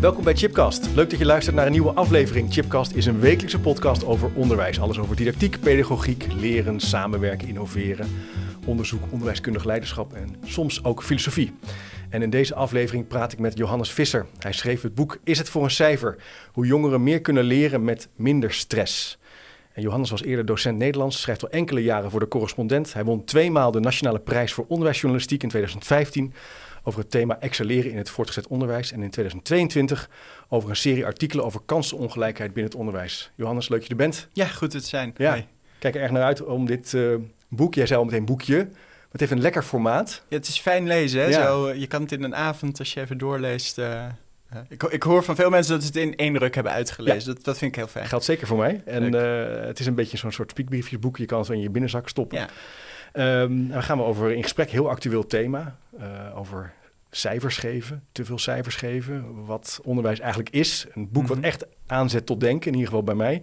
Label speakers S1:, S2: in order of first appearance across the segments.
S1: Welkom bij Chipcast. Leuk dat je luistert naar een nieuwe aflevering. Chipcast is een wekelijkse podcast over onderwijs. Alles over didactiek, pedagogiek, leren, samenwerken, innoveren, onderzoek, onderwijskundig leiderschap en soms ook filosofie. En in deze aflevering praat ik met Johannes Visser. Hij schreef het boek Is het voor een cijfer? Hoe jongeren meer kunnen leren met minder stress. En Johannes was eerder docent Nederlands, schrijft al enkele jaren voor de correspondent. Hij won tweemaal de Nationale Prijs voor Onderwijsjournalistiek in 2015 over het thema excelleren in het voortgezet onderwijs. En in 2022 over een serie artikelen over kansenongelijkheid binnen het onderwijs. Johannes, leuk dat je er bent.
S2: Ja, goed te zijn.
S1: Ja, kijk er erg naar uit om dit uh, boek, jij zei al meteen boekje, het heeft een lekker formaat.
S2: Ja, het is fijn lezen. Hè? Ja. Zo, eh, je kan het in een avond, als je even doorleest... Uh, ik, ik, hoor van veel mensen dat ze het in één ruk hebben uitgelezen. Ja. Dat, dat, vind ik heel fijn.
S1: Geldt zeker voor mij. En uh, het is een beetje zo'n soort speakbriefjesboek. Je kan het in je binnenzak stoppen. Ja. Um, dan gaan we over in gesprek heel actueel thema. Uh, over cijfers geven, te veel cijfers geven. Wat onderwijs eigenlijk is. Een boek mm -hmm. wat echt aanzet tot denken, in ieder geval bij mij.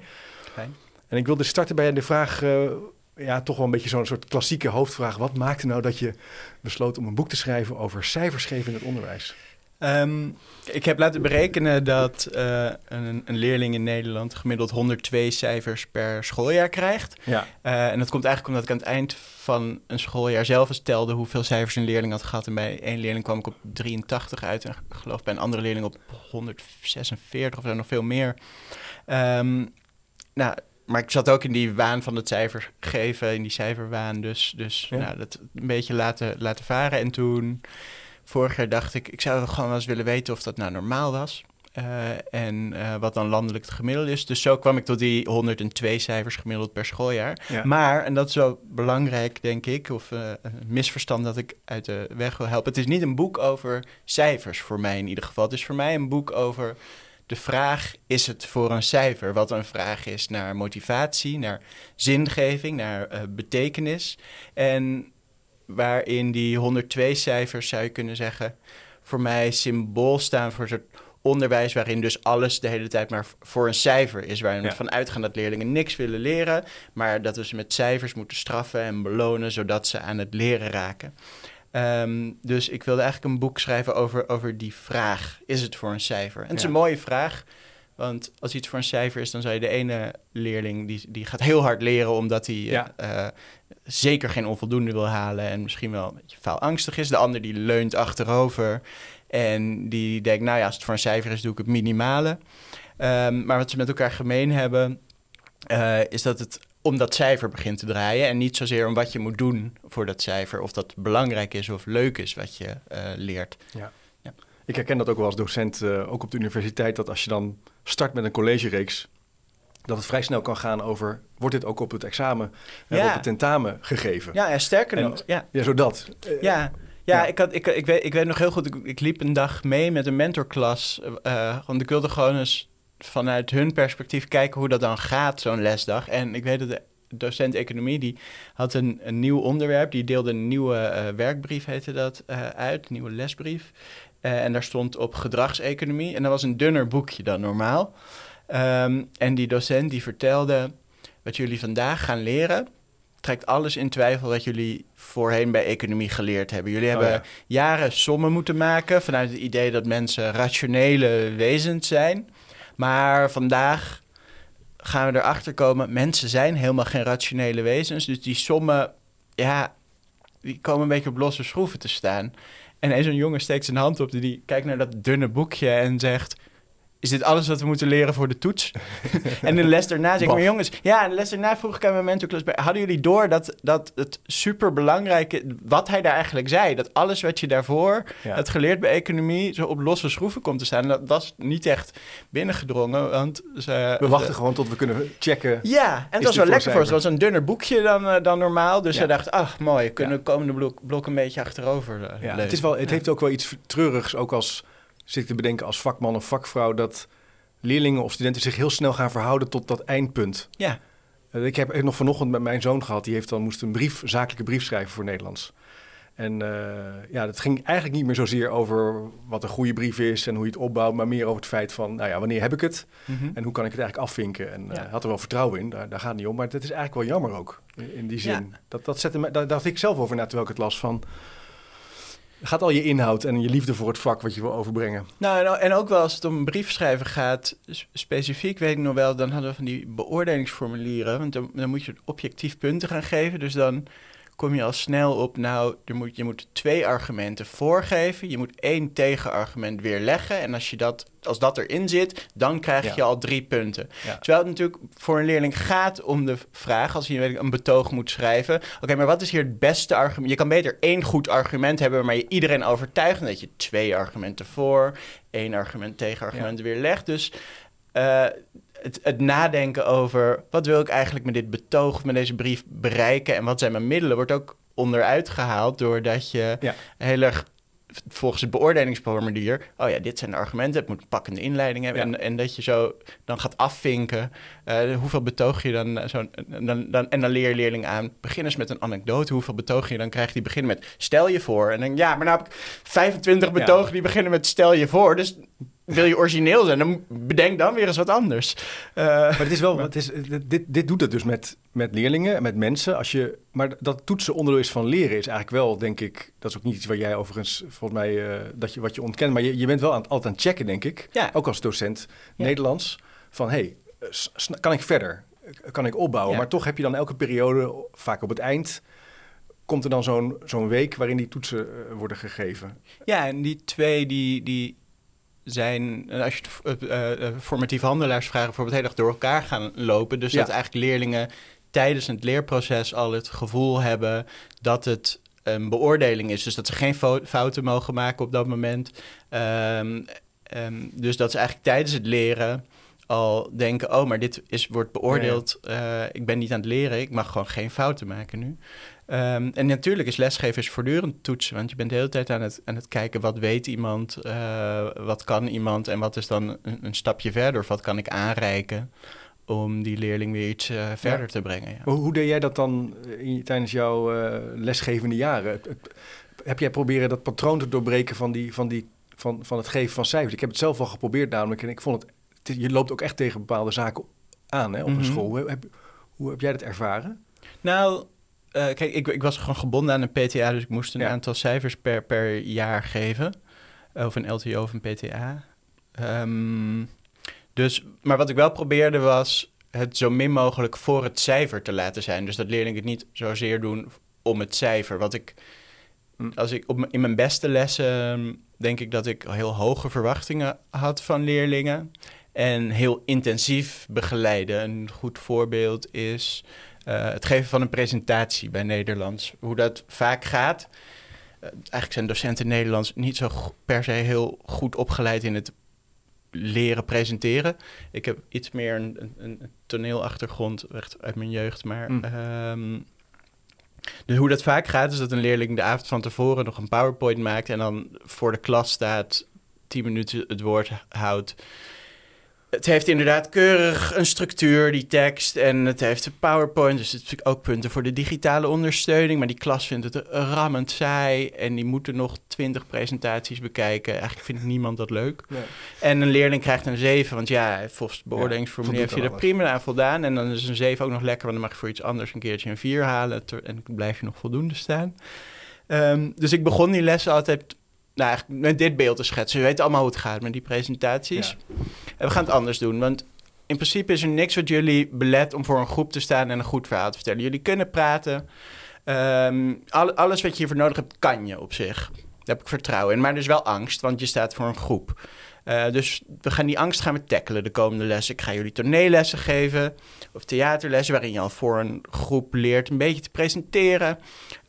S1: Fijn. En ik wilde starten bij de vraag, uh, ja, toch wel een beetje zo'n soort klassieke hoofdvraag. Wat maakte nou dat je besloot om een boek te schrijven over cijfers geven in het onderwijs?
S2: Um, ik heb laten berekenen dat uh, een, een, leerling in Nederland gemiddeld 102 cijfers per schooljaar krijgt. Ja. Uh, en dat komt eigenlijk omdat ik aan het eind van een schooljaar zelf eens telde hoeveel cijfers een leerling had gehad. En bij één leerling kwam ik op 83 uit en ik geloof bij een andere leerling op 146 of zo, nog veel meer. Um, nou, maar ik zat ook in die waan van het cijfer geven, in die cijferwaan. Dus, dus ja. nou, dat een beetje laten, laten varen. En toen vorig jaar dacht ik, ik zou gewoon wel eens willen weten of dat nou normaal was. Uh, en uh, wat dan landelijk het gemiddelde is. Dus zo kwam ik tot die 102 cijfers gemiddeld per schooljaar. Ja. Maar, en dat is wel belangrijk, denk ik, of uh, een misverstand dat ik uit de weg wil helpen. Het is niet een boek over cijfers voor mij in ieder geval. Het is voor mij een boek over de vraag: is het voor een cijfer? Wat een vraag is naar motivatie, naar zingeving, naar betekenis. En waarin die 102 cijfers, zou je kunnen zeggen, voor mij symbool staan voor een soort onderwijs waarin dus alles de hele tijd maar voor een cijfer is. Waarin we ja. van uitgaan dat leerlingen niks willen leren, maar dat we ze met cijfers moeten straffen en belonen, zodat ze aan het leren raken. Um, dus ik wilde eigenlijk een boek schrijven over, over die vraag: is het voor een cijfer? En het is een mooie vraag. Want als iets voor een cijfer is, dan zou je de ene leerling die, die gaat heel hard leren omdat hij ja. uh, zeker geen onvoldoende wil halen en misschien wel een beetje faalangstig is. De ander die leunt achterover en die denkt, nou ja, als het voor een cijfer is, doe ik het minimale. Um, maar wat ze met elkaar gemeen hebben, uh, is dat het om dat cijfer begint te draaien en niet zozeer om wat je moet doen voor dat cijfer, of dat belangrijk is of leuk is wat je uh, leert.
S1: Ja. Ja. Ik herken dat ook wel als docent, uh, ook op de universiteit, dat als je dan start met een collegereeks, dat het vrij snel kan gaan over... wordt dit ook op het examen en op het tentamen gegeven?
S2: Ja, en sterker nog. Ja,
S1: ja zodat.
S2: Uh, ja. Ja, Ik, had, ik, ik, weet, ik weet nog heel goed, ik, ik liep een dag mee met een mentorklas. Uh, want ik wilde gewoon eens vanuit hun perspectief kijken hoe dat dan gaat, zo'n lesdag. En ik weet dat de docent economie, die had een, een nieuw onderwerp. Die deelde een nieuwe uh, werkbrief, heette dat, uh, uit, een nieuwe lesbrief. Uh, en daar stond op gedragseconomie. En dat was een dunner boekje dan normaal. Um, en die docent die vertelde, wat jullie vandaag gaan leren, trekt alles in twijfel wat jullie voorheen bij economie geleerd hebben. Jullie hebben oh ja. jaren sommen moeten maken vanuit het idee dat mensen rationele wezens zijn. Maar vandaag gaan we erachter komen, mensen zijn helemaal geen rationele wezens. Dus die sommen, ja, die komen een beetje op losse schroeven te staan. En zo'n jongen steekt zijn hand op, die kijkt naar dat dunne boekje en zegt is dit alles wat we moeten leren voor de toets? en de les daarna zeg ik, maar jongens, ja, de les daarna vroeg ik aan mijn mentorklas bij, hadden jullie door dat, dat het superbelangrijke, wat hij daar eigenlijk zei, dat alles wat je daarvoor ja. had geleerd bij economie zo op losse schroeven komt te staan, dat was niet echt binnengedrongen, want ze,
S1: We wachten de, gewoon tot we kunnen checken.
S2: Ja, en het was wel lekker voor ze. Het was een dunner boekje dan, uh, dan normaal, dus ja. ze dacht, ach mooi, kunnen we komende blok, blok een beetje achterover uh,
S1: ja, Het, is wel, het heeft ook wel iets treurigs, ook als zit ik te bedenken als vakman of vakvrouw dat leerlingen of studenten zich heel snel gaan verhouden tot dat eindpunt.
S2: Ja.
S1: Uh, ik heb nog vanochtend met mijn zoon gehad, die heeft dan moest een brief, zakelijke brief schrijven voor Nederlands. En uh, ja, dat ging eigenlijk niet meer zozeer over wat een goede brief is en hoe je het opbouwt, maar meer over het feit van, nou ja, wanneer heb ik het mm -hmm. en hoe kan ik het eigenlijk afvinken? En ja. uh, had er wel vertrouwen in, daar, daar gaat het niet om, maar het is eigenlijk wel jammer ook in, in die zin. Ja. Dat, dat zette me, daar dacht ik zelf over na terwijl ik het las van, gaat al je inhoud en je liefde voor het vak wat je wil overbrengen.
S2: Nou, en ook wel als het om een brief schrijven gaat, specifiek weet ik nog wel, dan hadden we van die beoordelingsformulieren, want dan moet je objectief punten gaan geven, dus dan kom je al snel op, nou, er moet, je moet twee argumenten voorgeven. Je moet één tegenargument weerleggen. En als, je dat, als dat erin zit, dan krijg je
S1: Ja.
S2: al drie punten.
S1: Ja.
S2: Terwijl het natuurlijk voor een leerling gaat om de vraag, als je een betoog moet schrijven. Oké, maar wat is hier het beste argument? Je kan beter één goed argument hebben waarmee je iedereen overtuigt. En dat je twee argumenten voor, één argument tegenargument weerlegt. Dus eh, het, het nadenken over wat wil ik eigenlijk met dit betoog met deze brief bereiken en wat zijn mijn middelen, wordt ook onderuit gehaald doordat je
S1: Ja.
S2: heel erg volgens het beoordelingsformulier, oh ja, dit zijn de argumenten, het moet een pakkende inleiding hebben.
S1: Ja.
S2: En, en dat je zo dan gaat afvinken, eh, hoeveel betoog je dan, eh, zo, dan, dan, en dan leer je leerling aan, begin eens met een anekdote, hoeveel betoog je, dan krijgt die beginnen met stel je voor. En dan, ja, maar nou heb ik 25
S1: Ja.
S2: betogen die beginnen met stel je voor, dus wil je origineel zijn, dan bedenk dan weer eens wat anders. Eh,
S1: Maar het is wel, het is, dit, dit doet het dus met, met leerlingen en met mensen. Als je, maar dat toetsen onderdeel is van leren is eigenlijk wel, denk ik, dat is ook niet iets waar jij overigens, volgens mij, eh, dat je, wat je ontkent. Maar je, je bent wel aan, altijd aan het checken, denk ik,
S2: Ja.
S1: ook als docent
S2: Ja.
S1: Nederlands, van hey, kan ik verder? Kan ik opbouwen?
S2: Ja.
S1: Maar toch heb je dan elke periode, vaak op het eind, komt er dan zo'n zo'n week waarin die toetsen eh, worden gegeven.
S2: Ja, en die twee die, die zijn, eh, als je het uh, uh, formatief handelaars vragen, bijvoorbeeld heel erg door elkaar gaan lopen. Dus
S1: Ja.
S2: dat eigenlijk leerlingen tijdens het leerproces al het gevoel hebben dat het een beoordeling is. Dus dat ze geen fo- fouten mogen maken op dat moment. Ehm, ehm, dus dat ze eigenlijk tijdens het leren al denken, oh, maar dit is, wordt beoordeeld. eh, ik ben niet aan het leren, ik mag gewoon geen fouten maken nu. Ehm, en natuurlijk is lesgeven is voortdurend toetsen, want je bent de hele tijd aan het, aan het kijken wat weet iemand, eh, wat kan iemand en wat is dan een, een stapje verder of wat kan ik aanreiken om die leerling weer iets eh, verder te brengen. Ja.
S1: Hoe, hoe deed jij dat dan eh, in, tijdens jouw lesgevende jaren? Heb jij proberen dat patroon te doorbreken van, die, van, die, van, van het geven van cijfers? Ik heb het zelf al geprobeerd namelijk en ik vond het... je loopt ook echt tegen bepaalde zaken aan hè, op
S2: Mhm.
S1: een school. Hoe heb, hoe heb jij dat ervaren?
S2: Nou, eh, kijk, ik, ik was gewoon gebonden aan een PTA, dus ik moest een
S1: Ja.
S2: aantal cijfers per, per jaar geven. Of een LTO of een PTA. Ehm, dus, maar wat ik wel probeerde was het zo min mogelijk voor het cijfer te laten zijn. Dus dat leerlingen het niet zozeer doen om het cijfer. Wat ik, als ik op, in mijn beste lessen denk ik dat ik heel hoge verwachtingen had van leerlingen. En heel intensief begeleiden. Een goed voorbeeld is het geven van een presentatie bij Nederlands. Hoe dat vaak gaat. Eh, eigenlijk zijn docenten Nederlands niet zo per se heel goed opgeleid in het leren presenteren. Ik heb iets meer een, een, een toneelachtergrond echt uit mijn jeugd, maar...
S1: Mm.
S2: ehm, dus hoe dat vaak gaat, is dat een leerling de avond van tevoren nog een PowerPoint maakt en dan voor de klas staat, tien minuten het woord houdt. Het heeft inderdaad keurig een structuur, die tekst, en het heeft een PowerPoint, dus het heeft ook punten voor de digitale ondersteuning, maar die klas vindt het rammend saai en die moeten nog twintig presentaties bekijken. Eigenlijk vindt niemand dat leuk. En een leerling krijgt een 7, want ja, volgens het beoordelingsformulier
S1: voldoet
S2: heeft je er prima aan voldaan. En dan is een 7 ook nog lekker, want dan mag je voor iets anders een keertje een 4 halen. En dan blijf je nog voldoende staan. Ehm, dus ik begon die lessen altijd nou, eigenlijk met dit beeld te schetsen. We weten allemaal hoe het gaat met die presentaties. En we gaan het anders doen, want in principe is er niks wat jullie belet om voor een groep te staan en een goed verhaal te vertellen. Jullie kunnen praten. Ehm, al- alles wat je hiervoor nodig hebt, kan je op zich. Daar heb ik vertrouwen in. Maar er is wel angst, want je staat voor een groep. Eh, dus we gaan die angst gaan we tackelen de komende lessen. Ik ga jullie toneellessen geven of theaterlessen... waarin je al voor een groep leert een beetje te presenteren.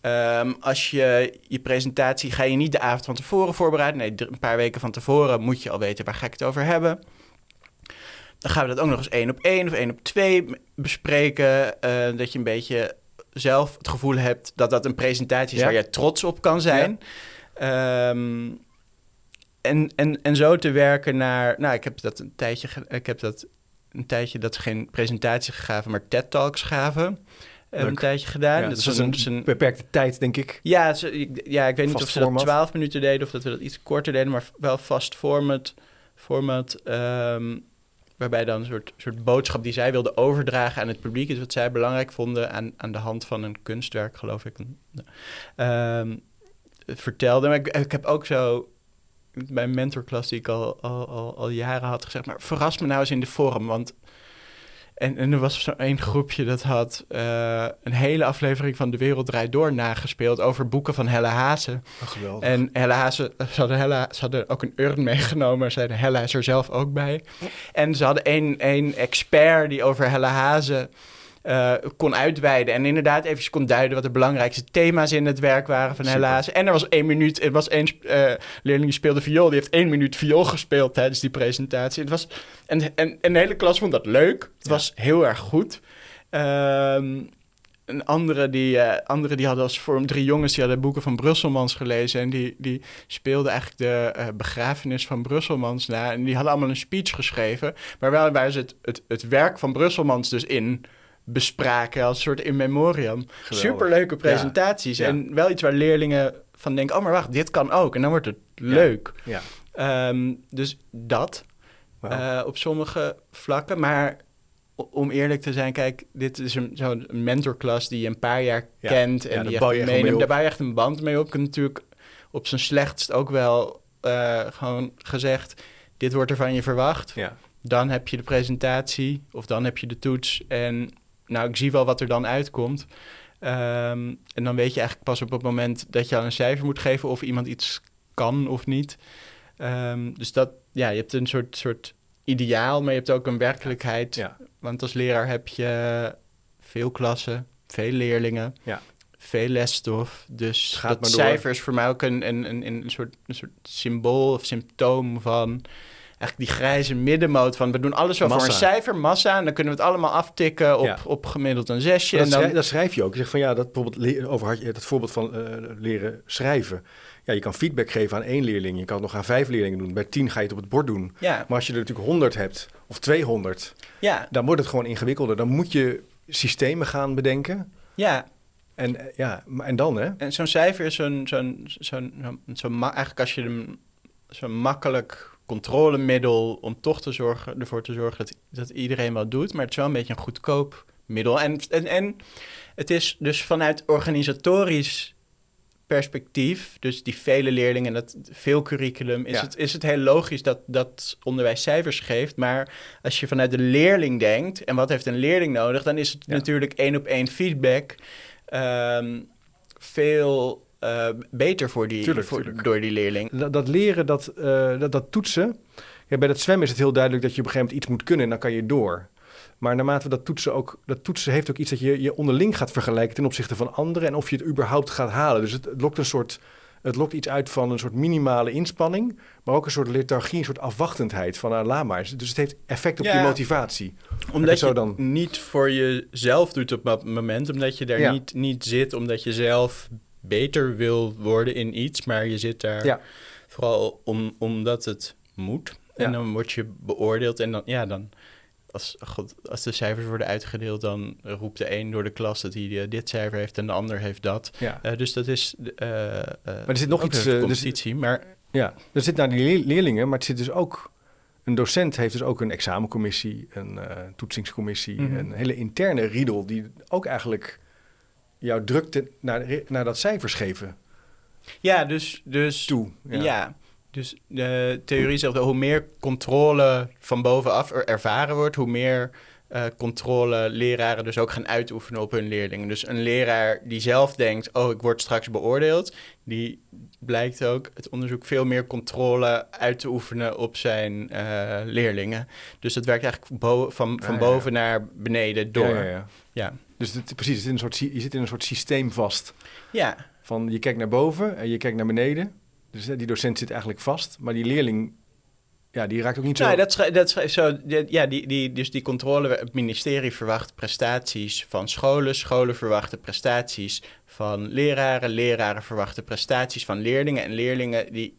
S2: Ehm, als je je presentatie ga je niet de avond van tevoren voorbereiden. Nee, een paar weken van tevoren moet je al weten waar ga ik het over hebben. Dan gaan we dat ook nog eens één op één of één op twee bespreken. eh, dat je een beetje zelf het gevoel hebt dat dat een presentatie is
S1: Ja.
S2: waar jij trots op kan zijn. Ehm, en, en, en zo te werken naar... Nou, ik heb dat een tijdje... Ik heb dat een tijdje dat ze geen presentatie gaven, maar TED-talks gaven. Leuk. Een tijdje gedaan.
S1: Ja, dat was een, een, beperkte tijd, denk ik.
S2: Ja, ze, ja ik weet niet of ze dat 12 minuten deden of dat we dat iets korter deden, maar wel vast format. format um, waarbij dan een soort, soort boodschap die zij wilden overdragen aan het publiek is wat zij belangrijk vonden aan, aan de hand van een kunstwerk, geloof ik. Um, vertelde. Maar ik, ik heb ook zo bij een mentorklas die ik al, al, al, al, jaren had gezegd, maar verras me nou eens in de vorm, want... En, en er was zo één groepje dat had uh, een hele aflevering van De Wereld Draait Door nagespeeld over boeken van Helle Hazen.
S1: Oh,
S2: en Helle Hazen, ze hadden, Helle, ze hadden ook een urn meegenomen, zeiden Helle is er zelf ook bij. En ze hadden één, één expert die over Helle Hazen uh, kon uitweiden. En inderdaad even kon duiden wat de belangrijkste thema's in het werk waren van helaas. En er was één minuut, er was één uh, leerling die speelde viool. Die heeft één minuut viool gespeeld tijdens die presentatie. Het was, en, en, en de hele klas vond dat leuk. Het was heel erg goed. Um, een andere die, uh, andere die hadden als vorm drie jongens die hadden boeken van Brusselmans gelezen. En die, die speelden eigenlijk de uh, begrafenis van Brusselmans na. En die hadden allemaal een speech geschreven. Maar wel waar ze het, het, het werk van Brusselmans dus in bespraken als soort in memoriam. Superleuke presentaties. En wel iets waar leerlingen van denken... oh, maar wacht, dit kan ook. En dan wordt het leuk.
S1: Ja.
S2: Um, dus dat uh, op sommige vlakken. Maar om eerlijk te zijn, kijk, dit is een, zo'n mentorklas die je een paar jaar kent... en die je meeneemt. Daar bouw je echt een band mee op. Heb natuurlijk op zijn slechtst ook wel uh, gewoon gezegd... dit wordt er van je verwacht.
S1: Ja.
S2: Dan heb je de presentatie of dan heb je de toets en nou, ik zie wel wat er dan uitkomt. Um, en dan weet je eigenlijk pas op het moment dat je al een cijfer moet geven of iemand iets kan of niet. Um, dus dat, ja, je hebt een soort, soort ideaal, maar je hebt ook een werkelijkheid.
S1: Ja.
S2: Want als leraar heb je veel klassen, veel leerlingen,
S1: ja.
S2: veel lesstof. Dus Gaat dat cijfer is voor mij ook een, een, een, een, soort, een soort symbool of symptoom van eigenlijk die grijze middenmoot van we doen alles wel voor een cijfer, massa. En dan kunnen we het allemaal aftikken op, op gemiddeld een zesje.
S1: Dat,
S2: en dan...
S1: schrijf, dat schrijf je ook. Je zegt van ja, dat bijvoorbeeld over dat voorbeeld van uh, leren schrijven. Ja, je kan feedback geven aan één leerling. Je kan het nog aan vijf leerlingen doen. Bij tien ga je het op het bord doen.
S2: Ja.
S1: Maar als je er natuurlijk honderd hebt of 200,
S2: ja.
S1: dan wordt het gewoon ingewikkelder. Dan moet je systemen gaan bedenken.
S2: Ja,
S1: en, ja, en dan hè?
S2: En zo'n cijfer is zo'n, zo'n, zo'n, zo'n, eigenlijk als je hem zo makkelijk controlemiddel om toch te zorgen, ervoor te zorgen dat, dat iedereen wat doet. Maar het is wel een beetje een goedkoop middel. En, en, en het is dus vanuit organisatorisch perspectief, dus die vele leerlingen, dat veel curriculum, is, het, is het heel logisch dat, dat onderwijs cijfers geeft. Maar als je vanuit de leerling denkt, en wat heeft een leerling nodig, dan is het natuurlijk één op één feedback. Um, veel uh, beter voor die,
S1: tuurlijk,
S2: voor,
S1: tuurlijk.
S2: door die leerling.
S1: Dat, dat leren, dat, uh, dat, dat toetsen. Ja, bij dat zwemmen is het heel duidelijk dat je op een gegeven moment iets moet kunnen en dan kan je door. Maar naarmate we dat toetsen ook, dat toetsen heeft ook iets dat je je onderling gaat vergelijken ten opzichte van anderen en of je het überhaupt gaat halen. Dus het, het lokt een soort, het lokt iets uit van een soort minimale inspanning, maar ook een soort lethargie, een soort afwachtendheid van uh, laat maar. Dus het heeft effect op ja, je motivatie.
S2: Omdat je dan... niet voor jezelf doet op dat moment, omdat je daar ja. niet, niet zit, omdat je zelf beter wil worden in iets, maar je zit daar
S1: ja.
S2: vooral om, omdat het moet. En
S1: Ja.
S2: dan word je beoordeeld en dan, ja, dan als, god, als de cijfers worden uitgedeeld, dan roept de een door de klas dat hij eh, dit cijfer heeft en de ander heeft dat.
S1: Ja.
S2: Eh, dus dat is. eh,
S1: Maar er zit nog iets, er
S2: competitie, maar
S1: Ja, er zit naar die leer- leerlingen, maar het zit dus ook... Een docent heeft dus ook een examencommissie, een toetsingscommissie,
S2: Mhm.
S1: een hele interne riedel die ook eigenlijk jou drukt te- naar, naar dat cijfers geven
S2: ja, dus, dus
S1: toe.
S2: Ja. dus de theorie zegt dat hoe meer controle van bovenaf er ervaren wordt, hoe meer eh, controle leraren dus ook gaan uitoefenen op hun leerlingen. Dus een leraar die zelf denkt, oh, ik word straks beoordeeld, die blijkt ook het onderzoek veel meer controle uit te oefenen op zijn eh, leerlingen. Dus dat werkt eigenlijk bo- van, van
S1: Ah, ja,
S2: boven naar beneden door.
S1: Ja, ja, ja.
S2: ja.
S1: Dus het, precies, het is een soort, je zit in een soort systeem vast.
S2: ja.
S1: Van je kijkt naar boven en je kijkt naar beneden. Dus die docent zit eigenlijk vast. Maar die leerling, ja, die raakt ook niet zo...
S2: Nou, dat schrijft, dat zo. Ja, die, die, dus die controle. Het ministerie verwacht prestaties van scholen. Scholen verwachten prestaties van leraren. Leraren verwachten prestaties van leerlingen. En leerlingen die,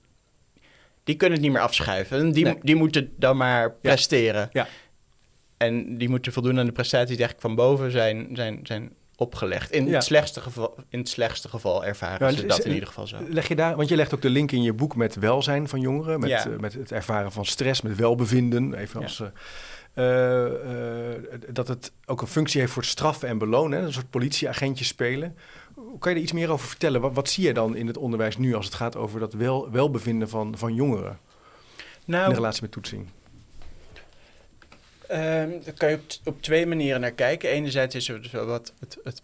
S2: die kunnen het niet meer afschuiven. Die, die moeten dan maar presteren.
S1: Ja.
S2: En die moeten voldoen aan de prestaties die eigenlijk van boven zijn, zijn, zijn opgelegd. In, het slechtste geval, in het slechtste geval ervaren ze dat in ieder geval zo.
S1: Leg je daar, want je legt ook de link in je boek met welzijn van jongeren, met, uh, met het ervaren van stress, met welbevinden, even als... Uh, dat het ook een functie heeft voor het straffen en belonen, een soort politieagentje spelen. Kan je er iets meer over vertellen? Wat, wat, zie je dan in het onderwijs nu als het gaat over dat wel, welbevinden van, van jongeren nou, in relatie met toetsing?
S2: Um, daar kan je op, twee manieren naar kijken. Enerzijds is er dus wat het, het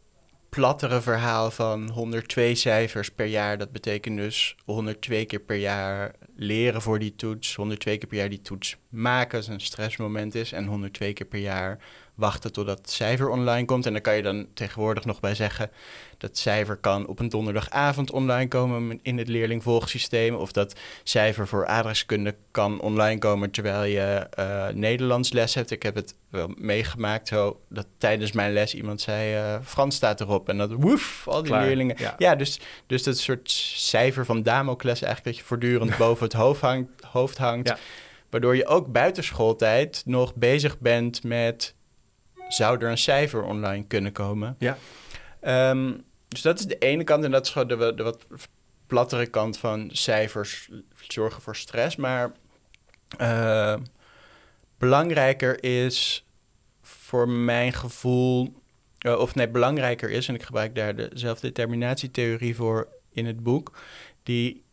S2: plattere verhaal van 102 cijfers per jaar. Dat betekent dus 102 keer per jaar leren voor die toets. 102 keer per jaar die toets maken als een stressmoment is. En 102 keer per jaar wachten totdat het cijfer online komt. En dan kan je dan tegenwoordig nog bij zeggen... dat cijfer kan op een donderdagavond online komen in het leerlingvolgsysteem... of dat cijfer voor adreskunde kan online komen terwijl je uh, Nederlands les hebt. Ik heb het wel meegemaakt zo dat tijdens mijn les iemand zei... Uh, Frans staat erop en dat woef, al die leerlingen... Ja. dus, dus dat soort cijfer van Damocles eigenlijk... dat je voortdurend boven het hoofd hangt... Hoofd hangt Waardoor je ook buitenschooltijd nog bezig bent met zou er een cijfer online kunnen komen.
S1: Ja.
S2: Ehm, dus dat is de ene kant en dat is gewoon de, de wat plattere kant van cijfers zorgen voor stress. Maar uh, belangrijker is voor mijn gevoel, uh, of nee, belangrijker is, en ik gebruik daar de zelfdeterminatietheorie voor in het boek, die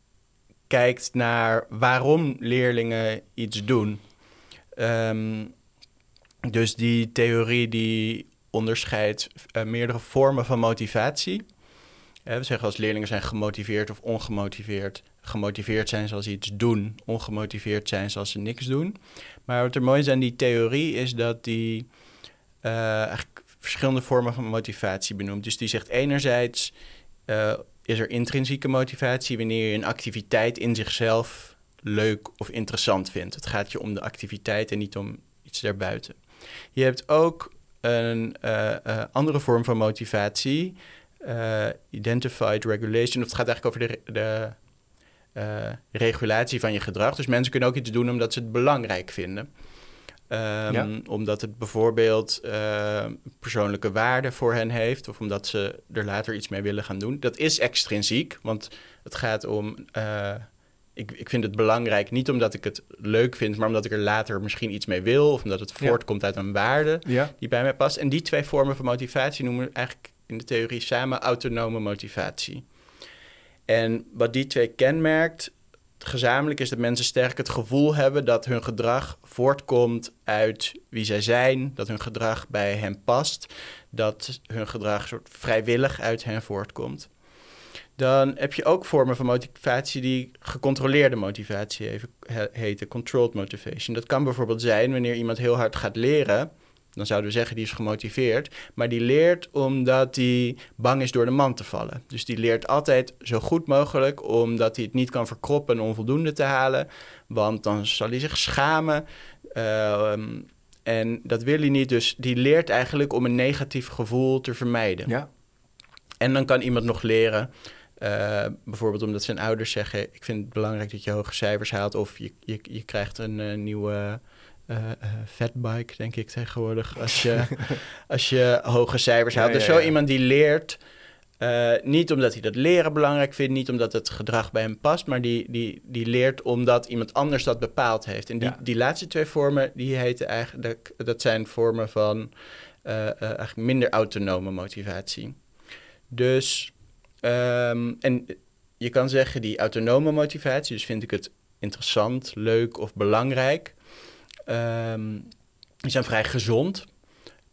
S2: kijkt naar waarom leerlingen iets doen. Um, dus die theorie die onderscheidt uh, meerdere vormen van motivatie. Uh, we zeggen als leerlingen zijn gemotiveerd of ongemotiveerd. Gemotiveerd zijn zoals ze iets doen, ongemotiveerd zijn zoals ze niks doen. Maar wat er mooi is aan die theorie is dat die uh, eigenlijk verschillende vormen van motivatie benoemt. Dus die zegt enerzijds is er intrinsieke motivatie wanneer je een activiteit in zichzelf leuk of interessant vindt. Het gaat je om de activiteit en niet om iets daarbuiten. Je hebt ook een uh, uh, andere vorm van motivatie, uh, identified regulation. Of het gaat eigenlijk over de, de regulatie van je gedrag. Dus mensen kunnen ook iets doen omdat ze het belangrijk vinden. Um, ja. Omdat het bijvoorbeeld persoonlijke waarde voor hen heeft, of omdat ze er later iets mee willen gaan doen. Dat is extrinsiek, want het gaat om ik, ik vind het belangrijk, niet omdat ik het leuk vind, maar omdat ik er later misschien iets mee wil. Of omdat het voortkomt uit een waarde die bij mij past. En die twee vormen van motivatie noemen we eigenlijk in de theorie samen autonome motivatie. En wat die twee kenmerkt, gezamenlijk is dat mensen sterk het gevoel hebben dat hun gedrag voortkomt uit wie zij zijn, dat hun gedrag bij hen past, dat hun gedrag soort vrijwillig uit hen voortkomt dan heb je ook vormen van motivatie die gecontroleerde motivatie even heten, controlled motivation. Dat kan bijvoorbeeld zijn wanneer iemand heel hard gaat leren, dan zouden we zeggen die is gemotiveerd, maar die leert omdat hij bang is door de man te vallen. Dus die leert altijd zo goed mogelijk omdat hij het niet kan verkroppen en onvoldoende te halen, want dan zal hij zich schamen. Ehm, en dat wil hij niet, dus die leert eigenlijk om een negatief gevoel te vermijden.
S1: Ja.
S2: En dan kan iemand nog leren uh, bijvoorbeeld omdat zijn ouders zeggen: Ik vind het belangrijk dat je hoge cijfers haalt. Of je, je, je krijgt een uh, nieuwe uh, fatbike, denk ik tegenwoordig. Als je, als je hoge cijfers haalt. dus zo iemand die leert. niet omdat hij dat leren belangrijk vindt, niet omdat het gedrag bij hem past, maar die, die, die leert omdat iemand anders dat bepaald heeft. En die, die laatste twee vormen, die heten eigenlijk, dat zijn vormen van eigenlijk minder autonome motivatie. Dus Um, en je kan zeggen, die autonome motivatie, dus vind ik het interessant, leuk of belangrijk, um, die zijn vrij gezond.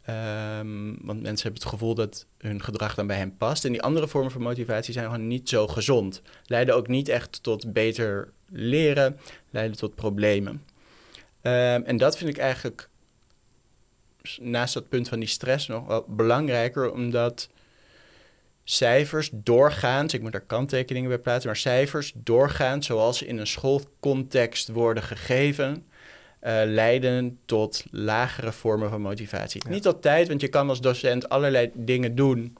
S2: Um, want mensen hebben het gevoel dat hun gedrag dan bij hen past. En die andere vormen van motivatie zijn gewoon niet zo gezond. Leiden ook niet echt tot beter leren, leiden tot problemen. En dat vind ik eigenlijk naast dat punt van die stress nog wel belangrijker, omdat cijfers doorgaans, ik moet daar kanttekeningen bij plaatsen, maar cijfers doorgaans zoals ze in een schoolcontext worden gegeven, uh, leiden tot lagere vormen van motivatie. Niet altijd, want je kan als docent allerlei dingen doen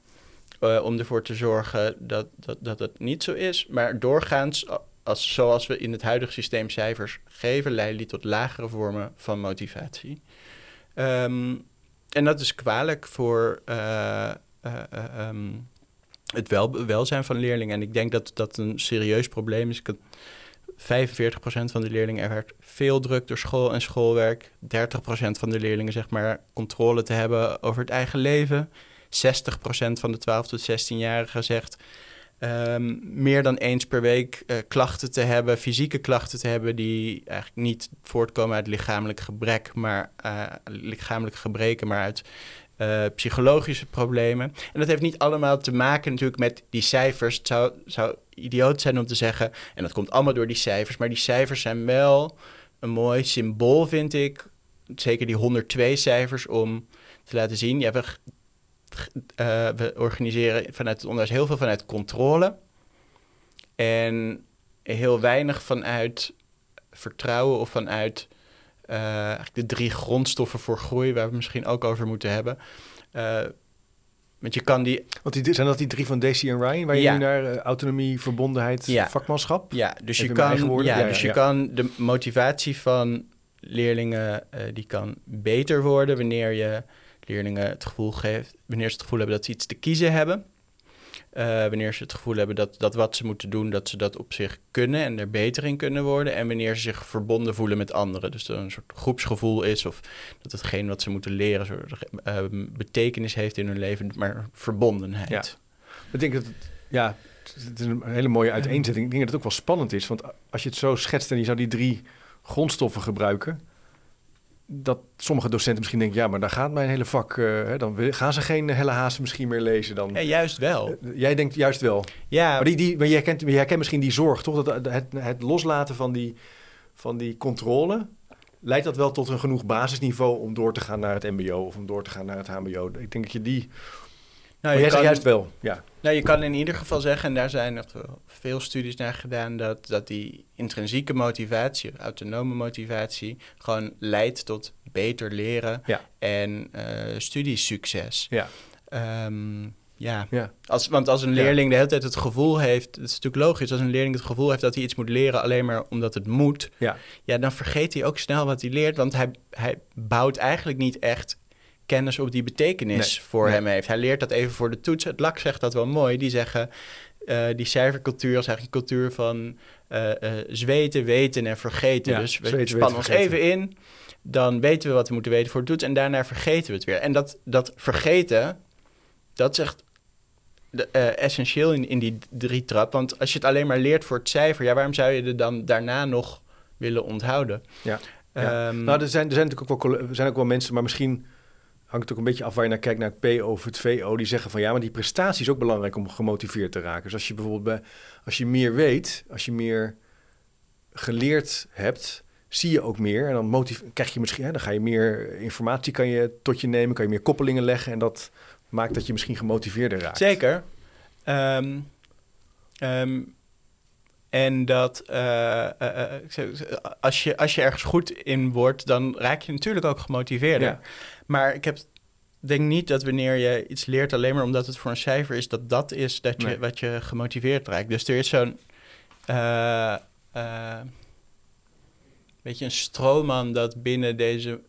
S2: uh, om ervoor te zorgen dat, dat, dat het niet zo is. Maar doorgaans, als, zoals we in het huidige systeem cijfers geven, leiden die tot lagere vormen van motivatie. Ehm, en dat is kwalijk voor uh, um, het wel, welzijn van leerlingen. En ik denk dat dat een serieus probleem is. 45% van de leerlingen ervaart veel druk door school en schoolwerk. 30% van de leerlingen zeg maar controle te hebben over het eigen leven. 60% van de 12 tot 16-jarigen zegt um, meer dan eens per week uh, klachten te hebben, fysieke klachten te hebben, die eigenlijk niet voortkomen uit lichamelijk gebrek, maar uh, gebreken, maar uit uh, psychologische problemen. En dat heeft niet allemaal te maken natuurlijk met die cijfers. Het zou, zou idioot zijn om te zeggen, en dat komt allemaal door die cijfers, maar die cijfers zijn wel een mooi symbool, vind ik. Zeker die 102 cijfers om te laten zien. Ja, we, uh, we organiseren vanuit het onderwijs heel veel vanuit controle. En heel weinig vanuit vertrouwen of vanuit uh, de drie grondstoffen voor groei, waar we misschien ook over moeten hebben. Uh, want je kan die...
S1: Want die, zijn dat die drie van Daisy en Ryan, waar je nu naar uh, autonomie, verbondenheid, ja. vakmanschap?
S2: Ja, dus, je kan, ja, dus je kan de motivatie van leerlingen, die kan beter worden wanneer je leerlingen het gevoel geeft, wanneer ze het gevoel hebben dat ze iets te kiezen hebben. Uh, wanneer ze het gevoel hebben dat, dat wat ze moeten doen, dat ze dat op zich kunnen en er beter in kunnen worden. En wanneer ze zich verbonden voelen met anderen. Dus dat er een soort groepsgevoel is of dat hetgeen wat ze moeten leren soort, uh, betekenis heeft in hun leven, maar verbondenheid. Ja.
S1: Ik denk dat ja, het is een hele mooie uiteenzetting. Ik denk dat het ook wel spannend is, want als je het zo schetst en je zou die drie grondstoffen gebruiken, dat sommige docenten misschien denken, ja, maar daar gaat mijn hele vak, uh, dan gaan ze geen Helle Hazen misschien meer lezen. Dan,
S2: ja, juist wel.
S1: Uh, jij denkt juist wel.
S2: Ja.
S1: Maar, die, die, maar jij, kent, jij kent misschien die zorg, toch? Dat het, het loslaten van die, van die controle, leidt dat wel tot een genoeg basisniveau om door te gaan naar het mbo of om door te gaan naar het hbo? Ik denk dat je die nou, je jij kan, juist wel, ja.
S2: Nou, je kan in ieder geval zeggen, en daar zijn nog veel studies naar gedaan, dat, dat die intrinsieke motivatie, autonome motivatie, gewoon leidt tot beter leren en uh, studiesucces.
S1: Ja.
S2: Um, ja. ja. Als, want als een leerling de hele tijd het gevoel heeft, het is natuurlijk logisch, als een leerling het gevoel heeft dat hij iets moet leren alleen maar omdat het moet,
S1: ja.
S2: Ja, dan vergeet hij ook snel wat hij leert, want hij, hij bouwt eigenlijk niet echt kennis op die betekenis voor hem heeft. Hij leert dat even voor de toets. Het LAK zegt dat wel mooi. Die zeggen, uh, die cijfercultuur is eigenlijk een cultuur van uh, uh, zweten, weten en vergeten. dus we spannen ons even in, dan weten we wat we moeten weten voor de toets en daarna vergeten we het weer. En dat, dat vergeten, dat zegt de, essentieel in, in die drie trap. Want als je het alleen maar leert voor het cijfer, ja, waarom zou je er dan daarna nog willen onthouden?
S1: Ja. ja. Um, nou, er zijn, er zijn natuurlijk ook wel, er zijn ook wel mensen, maar misschien hangt ook een beetje af waar je naar kijkt, naar het PO of het VO. Die zeggen van ja, maar die prestatie is ook belangrijk om gemotiveerd te raken. Dus als je bijvoorbeeld bij, als je meer weet, als je meer geleerd hebt, zie je ook meer. En dan krijg je misschien, hè, dan ga je meer informatie kan je tot je nemen, kan je meer koppelingen leggen. En dat maakt dat je misschien gemotiveerder raakt.
S2: Zeker. Um, en dat uh, uh, als, je, als je ergens goed in wordt, dan raak je natuurlijk ook gemotiveerder. Ja. Maar ik heb, denk niet dat wanneer je iets leert alleen maar omdat het voor een cijfer is, dat dat is dat je, wat je gemotiveerd raakt. Dus er is zo'n uh, beetje een stroomman dat binnen deze,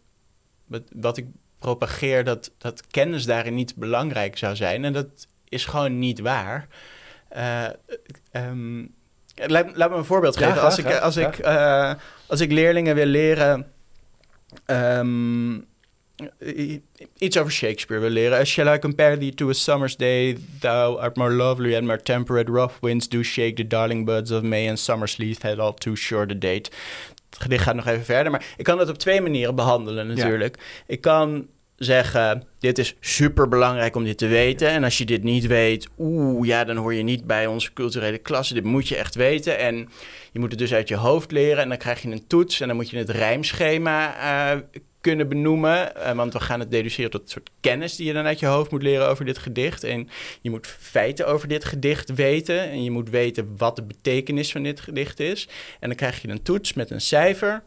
S2: wat, wat ik propageer, dat, dat kennis daarin niet belangrijk zou zijn. En dat is gewoon niet waar. Um, laat, laat, me een voorbeeld geven. als, ik, als, ik, als ik leerlingen wil leren. Um, iets over Shakespeare wil leren. Shall I compare thee to a summer's day? Thou art more lovely and more temperate. Rough winds do shake the darling buds of May and summer's leaf had all too short a date. Het gedicht gaat nog even verder, maar ik kan dat op twee manieren behandelen natuurlijk. Ik kan zeggen, dit is super belangrijk om dit te weten. En als je dit niet weet, oeh, ja, dan hoor je niet bij onze culturele klasse. Dit moet je echt weten. En je moet het dus uit je hoofd leren. En dan krijg je een toets en dan moet je het rijmschema uh, kunnen benoemen. Uh, want we gaan het deduceren tot een soort kennis die je dan uit je hoofd moet leren over dit gedicht. En je moet feiten over dit gedicht weten. En je moet weten wat de betekenis van dit gedicht is. En dan krijg je een toets met een cijfer.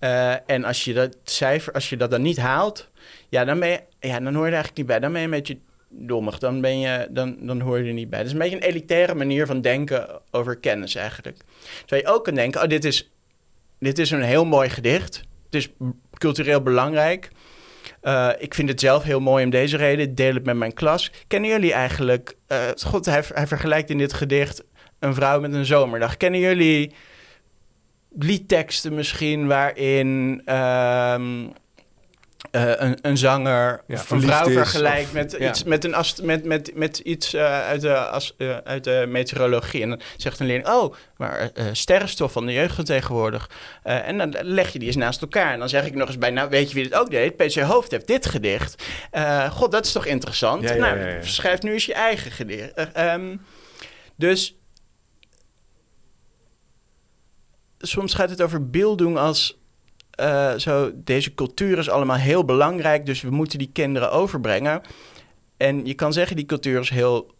S2: Uh, en als je dat cijfer, als je dat dan niet haalt, ja, dan, ja, dan hoor je er eigenlijk niet bij. Dan ben je een beetje dommig, dan, ben je, dan, dan hoor je er niet bij. Dat is een beetje een elitaire manier van denken over kennis eigenlijk. Terwijl je ook kan denken, oh, dit is, dit is een heel mooi gedicht. Het is cultureel belangrijk. Uh, ik vind het zelf heel mooi om deze reden. Deel het met mijn klas. Kennen jullie eigenlijk... Uh, God, hij, hij vergelijkt in dit gedicht een vrouw met een zomerdag. Kennen jullie liedteksten misschien waarin... Uh, uh, een, een, zanger ja, of een vrouw vergelijkt met, iets, met, een ast, met, met, met iets uh, uit, de, as, uh, uit de meteorologie. En dan zegt een leerling, oh, maar sterrenstof van de jeugd tegenwoordig. en dan leg je die eens naast elkaar. En dan zeg ik nog eens bij, nou weet je wie dit ook deed? PC Hoofd heeft dit gedicht. God, dat is toch interessant? Ja, nou, schrijf nu eens je eigen gedicht. Um, dus soms gaat het over beelddoen als uh, zo, deze cultuur is allemaal heel belangrijk, dus we moeten die kinderen overbrengen. En je kan zeggen, die cultuur is heel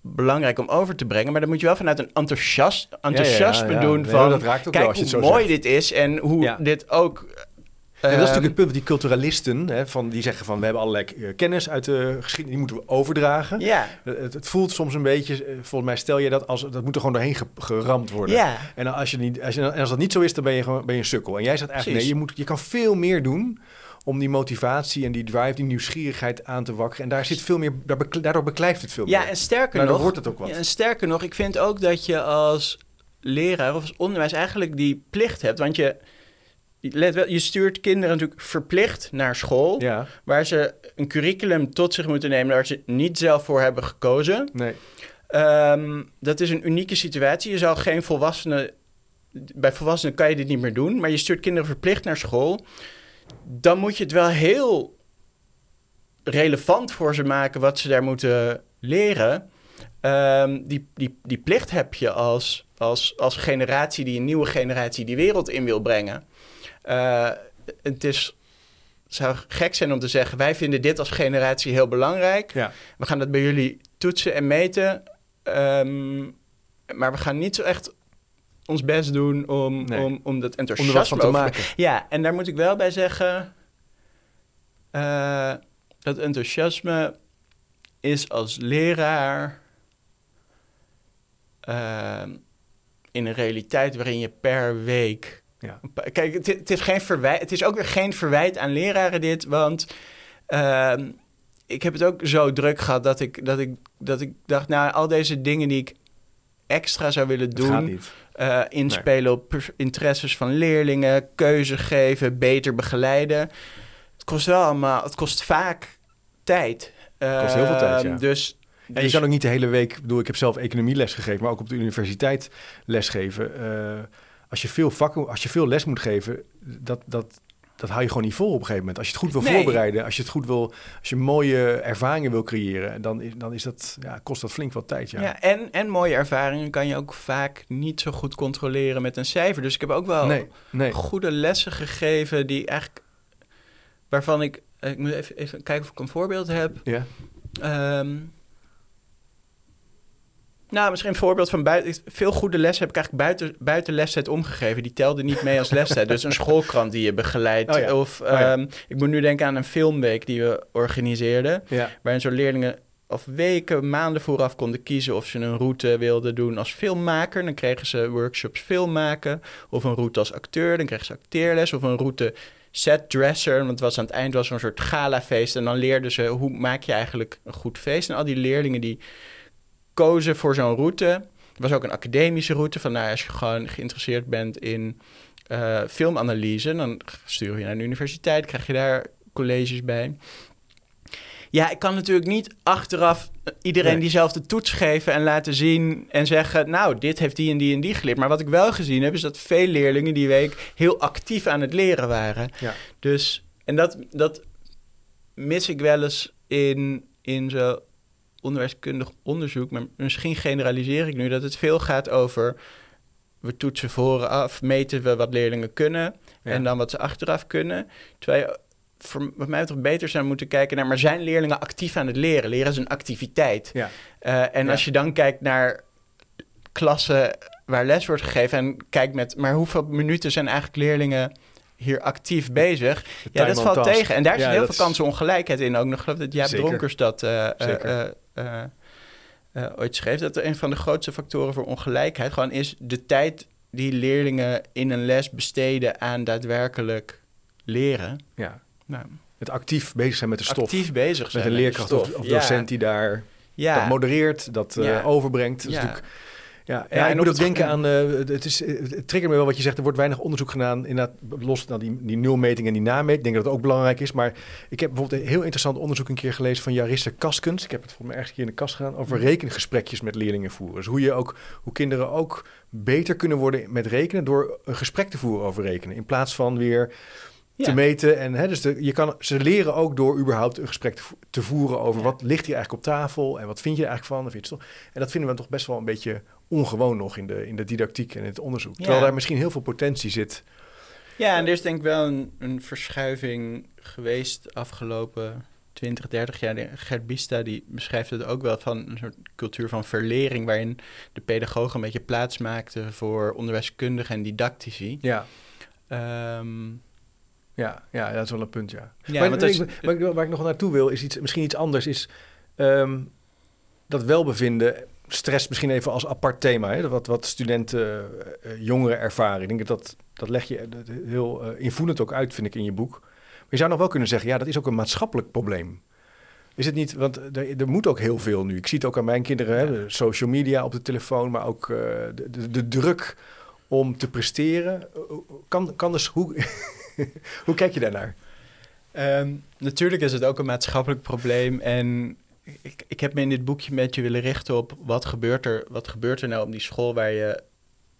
S2: belangrijk om over te brengen, maar dan moet je wel vanuit een enthousiast, enthousiasme doen van, kijk hoe mooi dit is en hoe dit ook
S1: en dat is natuurlijk het punt die culturalisten, hè, van, die zeggen van we hebben allerlei eh, kennis uit de geschiedenis, die moeten we overdragen. Ja. Het, het, voelt soms een beetje, eh, volgens mij stel je dat als dat moet er gewoon doorheen geramd worden. Ja. En als, je niet, als, je, als dat niet zo is, dan ben je gewoon ben je een sukkel. En jij zegt eigenlijk nee, je, moet, je kan veel meer doen om die motivatie en die drive, die nieuwsgierigheid aan te wakkeren. En daar zit veel meer, daardoor beklijft het veel meer.
S2: Ja, en sterker nog, wordt het ook wat. Ja, en sterker nog, ik vind ook dat je als leraar of als onderwijs eigenlijk die plicht hebt, want je let wel, je stuurt kinderen natuurlijk verplicht naar school, ja. waar ze een curriculum tot zich moeten nemen waar ze niet zelf voor hebben gekozen. Nee. Um, dat is een unieke situatie. Je zal geen volwassenen, bij volwassenen kan je dit niet meer doen, maar je stuurt kinderen verplicht naar school. Dan moet je het wel heel relevant voor ze maken wat ze daar moeten leren. Um, die, die, die plicht heb je als, als, als generatie, die een nieuwe generatie die wereld in wil brengen. Uh, het is, zou gek zijn om te zeggen, wij vinden dit als generatie heel belangrijk. Ja. We gaan dat bij jullie toetsen en meten. Um, maar we gaan niet zo echt ons best doen om, om, om dat enthousiasme
S1: te maken.
S2: Ja, en daar moet ik wel bij zeggen... Uh, dat enthousiasme is als leraar... Uh, in een realiteit waarin je per week ja. Kijk, het, het, is geen verwijt, het is ook weer geen verwijt aan leraren dit, want uh, ik heb het ook zo druk gehad dat ik, dat ik, dat ik dacht, nou, al deze dingen die ik extra zou willen doen, uh, inspelen op interesses van leerlingen, keuze geven, beter begeleiden. Het kost wel allemaal, het kost vaak tijd.
S1: Het kost heel veel tijd, ja. Dus en je dus kan ook niet de hele week, bedoel, ik heb zelf economieles gegeven, maar ook op de universiteit lesgeven. Als je veel vakken, als je veel les moet geven, dat, dat, dat hou je gewoon niet vol op een gegeven moment. Als je het goed wil voorbereiden, als je het goed wil, als je mooie ervaringen wil creëren, dan is, dan is dat, ja, kost dat flink wat tijd. Ja,
S2: ja en, en mooie ervaringen kan je ook vaak niet zo goed controleren met een cijfer. Dus ik heb ook wel nee, nee. goede lessen gegeven die eigenlijk, waarvan ik, ik moet even, even kijken of ik een voorbeeld heb. Ja. Um, nou, misschien een voorbeeld van buiten. Veel goede lessen heb ik eigenlijk buiten, buiten lesset omgegeven. Die telde niet mee als lesset. dus een schoolkrant die je begeleidt. Oh of oh ehm, ik moet nu denken aan een filmweek die we organiseerden. Waarin zo leerlingen of weken, maanden vooraf konden kiezen of ze een route wilden doen als filmmaker. Dan kregen ze workshops filmmaken. Of een route als acteur. Dan kregen ze acteerles. Of een route setdresser. Want het was aan het eind was een soort galafeest. En dan leerden ze hoe maak je eigenlijk een goed feest. En al die leerlingen die kozen voor zo'n route. Het was ook een academische route. Van nou, als je gewoon geïnteresseerd bent in uh, filmanalyse, dan stuur je naar de universiteit, krijg je daar colleges bij. Ja, ik kan natuurlijk niet achteraf iedereen diezelfde toets geven en laten zien en zeggen, nou, dit heeft die en die en die geleerd. Maar wat ik wel gezien heb, is dat veel leerlingen die week heel actief aan het leren waren. Ja. Dus, en dat, dat mis ik wel eens in, in zo onderwijskundig onderzoek, maar misschien generaliseer ik nu, dat het veel gaat over we toetsen vooraf, meten we wat leerlingen kunnen en dan wat ze achteraf kunnen. Terwijl je voor, wat mij toch beter zou moeten kijken naar, maar zijn leerlingen actief aan het leren? Leren is een activiteit. Ja. Uh, en als je dan kijkt naar klassen waar les wordt gegeven en kijkt met, maar hoeveel minuten zijn eigenlijk leerlingen hier actief bezig. ja, dat valt tegen. En daar zit heel veel kansenongelijkheid in ook. Nog geloof dat Jaap Dronkers dat uh, ooit schreef. Dat een van de grootste factoren voor ongelijkheid gewoon is de tijd die leerlingen in een les besteden aan daadwerkelijk leren.
S1: Ja. Nou, het actief bezig zijn met de stof.
S2: Actief bezig zijn
S1: met een leerkracht of, of, docent die daar ja. dat modereert, dat uh, overbrengt. Dat is natuurlijk ja, ja, ik moet ook denken aan, uh, het, is, het triggert me wel wat je zegt, er wordt weinig onderzoek gedaan, inderdaad, los naar die, die nulmeting en die nameting. Ik denk dat het ook belangrijk is, maar ik heb bijvoorbeeld een heel interessant onderzoek een keer gelezen van Jarisse Kaskens. Ik heb het volgens mij ergens hier in de kast gedaan, over mm. rekengesprekjes met leerlingen voeren. Dus hoe je ook, hoe kinderen ook beter kunnen worden met rekenen door een gesprek te voeren over rekenen, in plaats van weer te meten. En, hè, dus de, je kan, ze leren ook door überhaupt een gesprek te, te voeren over wat ligt hier eigenlijk op tafel en wat vind je er eigenlijk van. Of iets, en dat vinden we toch best wel een beetje ongewoon nog in de, in de didactiek en het onderzoek. Terwijl daar misschien heel veel potentie zit.
S2: Ja, en er is denk ik wel een, een verschuiving geweest afgelopen 20, 30 jaar. Gert Bista die beschrijft het ook wel van een soort cultuur van verlering... waarin de pedagogen een beetje plaats maakten voor onderwijskundigen en didactici.
S1: Ja.
S2: Ehm,
S1: ja, ja, dat is wel een punt, ja. ja maar, maar, ik, waar ik nog naartoe wil, is iets, misschien iets anders. Is um, dat welbevinden stress misschien even als apart thema. Hè? Wat, wat studenten, uh, jongeren ervaren. Ik denk dat dat, dat leg je heel uh, invoelend ook uit, vind ik, in je boek. Maar je zou nog wel kunnen zeggen, ja, dat is ook een maatschappelijk probleem. Is het niet, want er, er moet ook heel veel nu. Ik zie het ook aan mijn kinderen, hè? social media op de telefoon, maar ook uh, de, de, de, druk om te presteren. Kan, kan dus, hoe, hoe kijk je daarnaar?
S2: Um, natuurlijk is het ook een maatschappelijk probleem en ik, ik heb me in dit boekje met je willen richten op wat gebeurt er, wat gebeurt er nou op die school waar je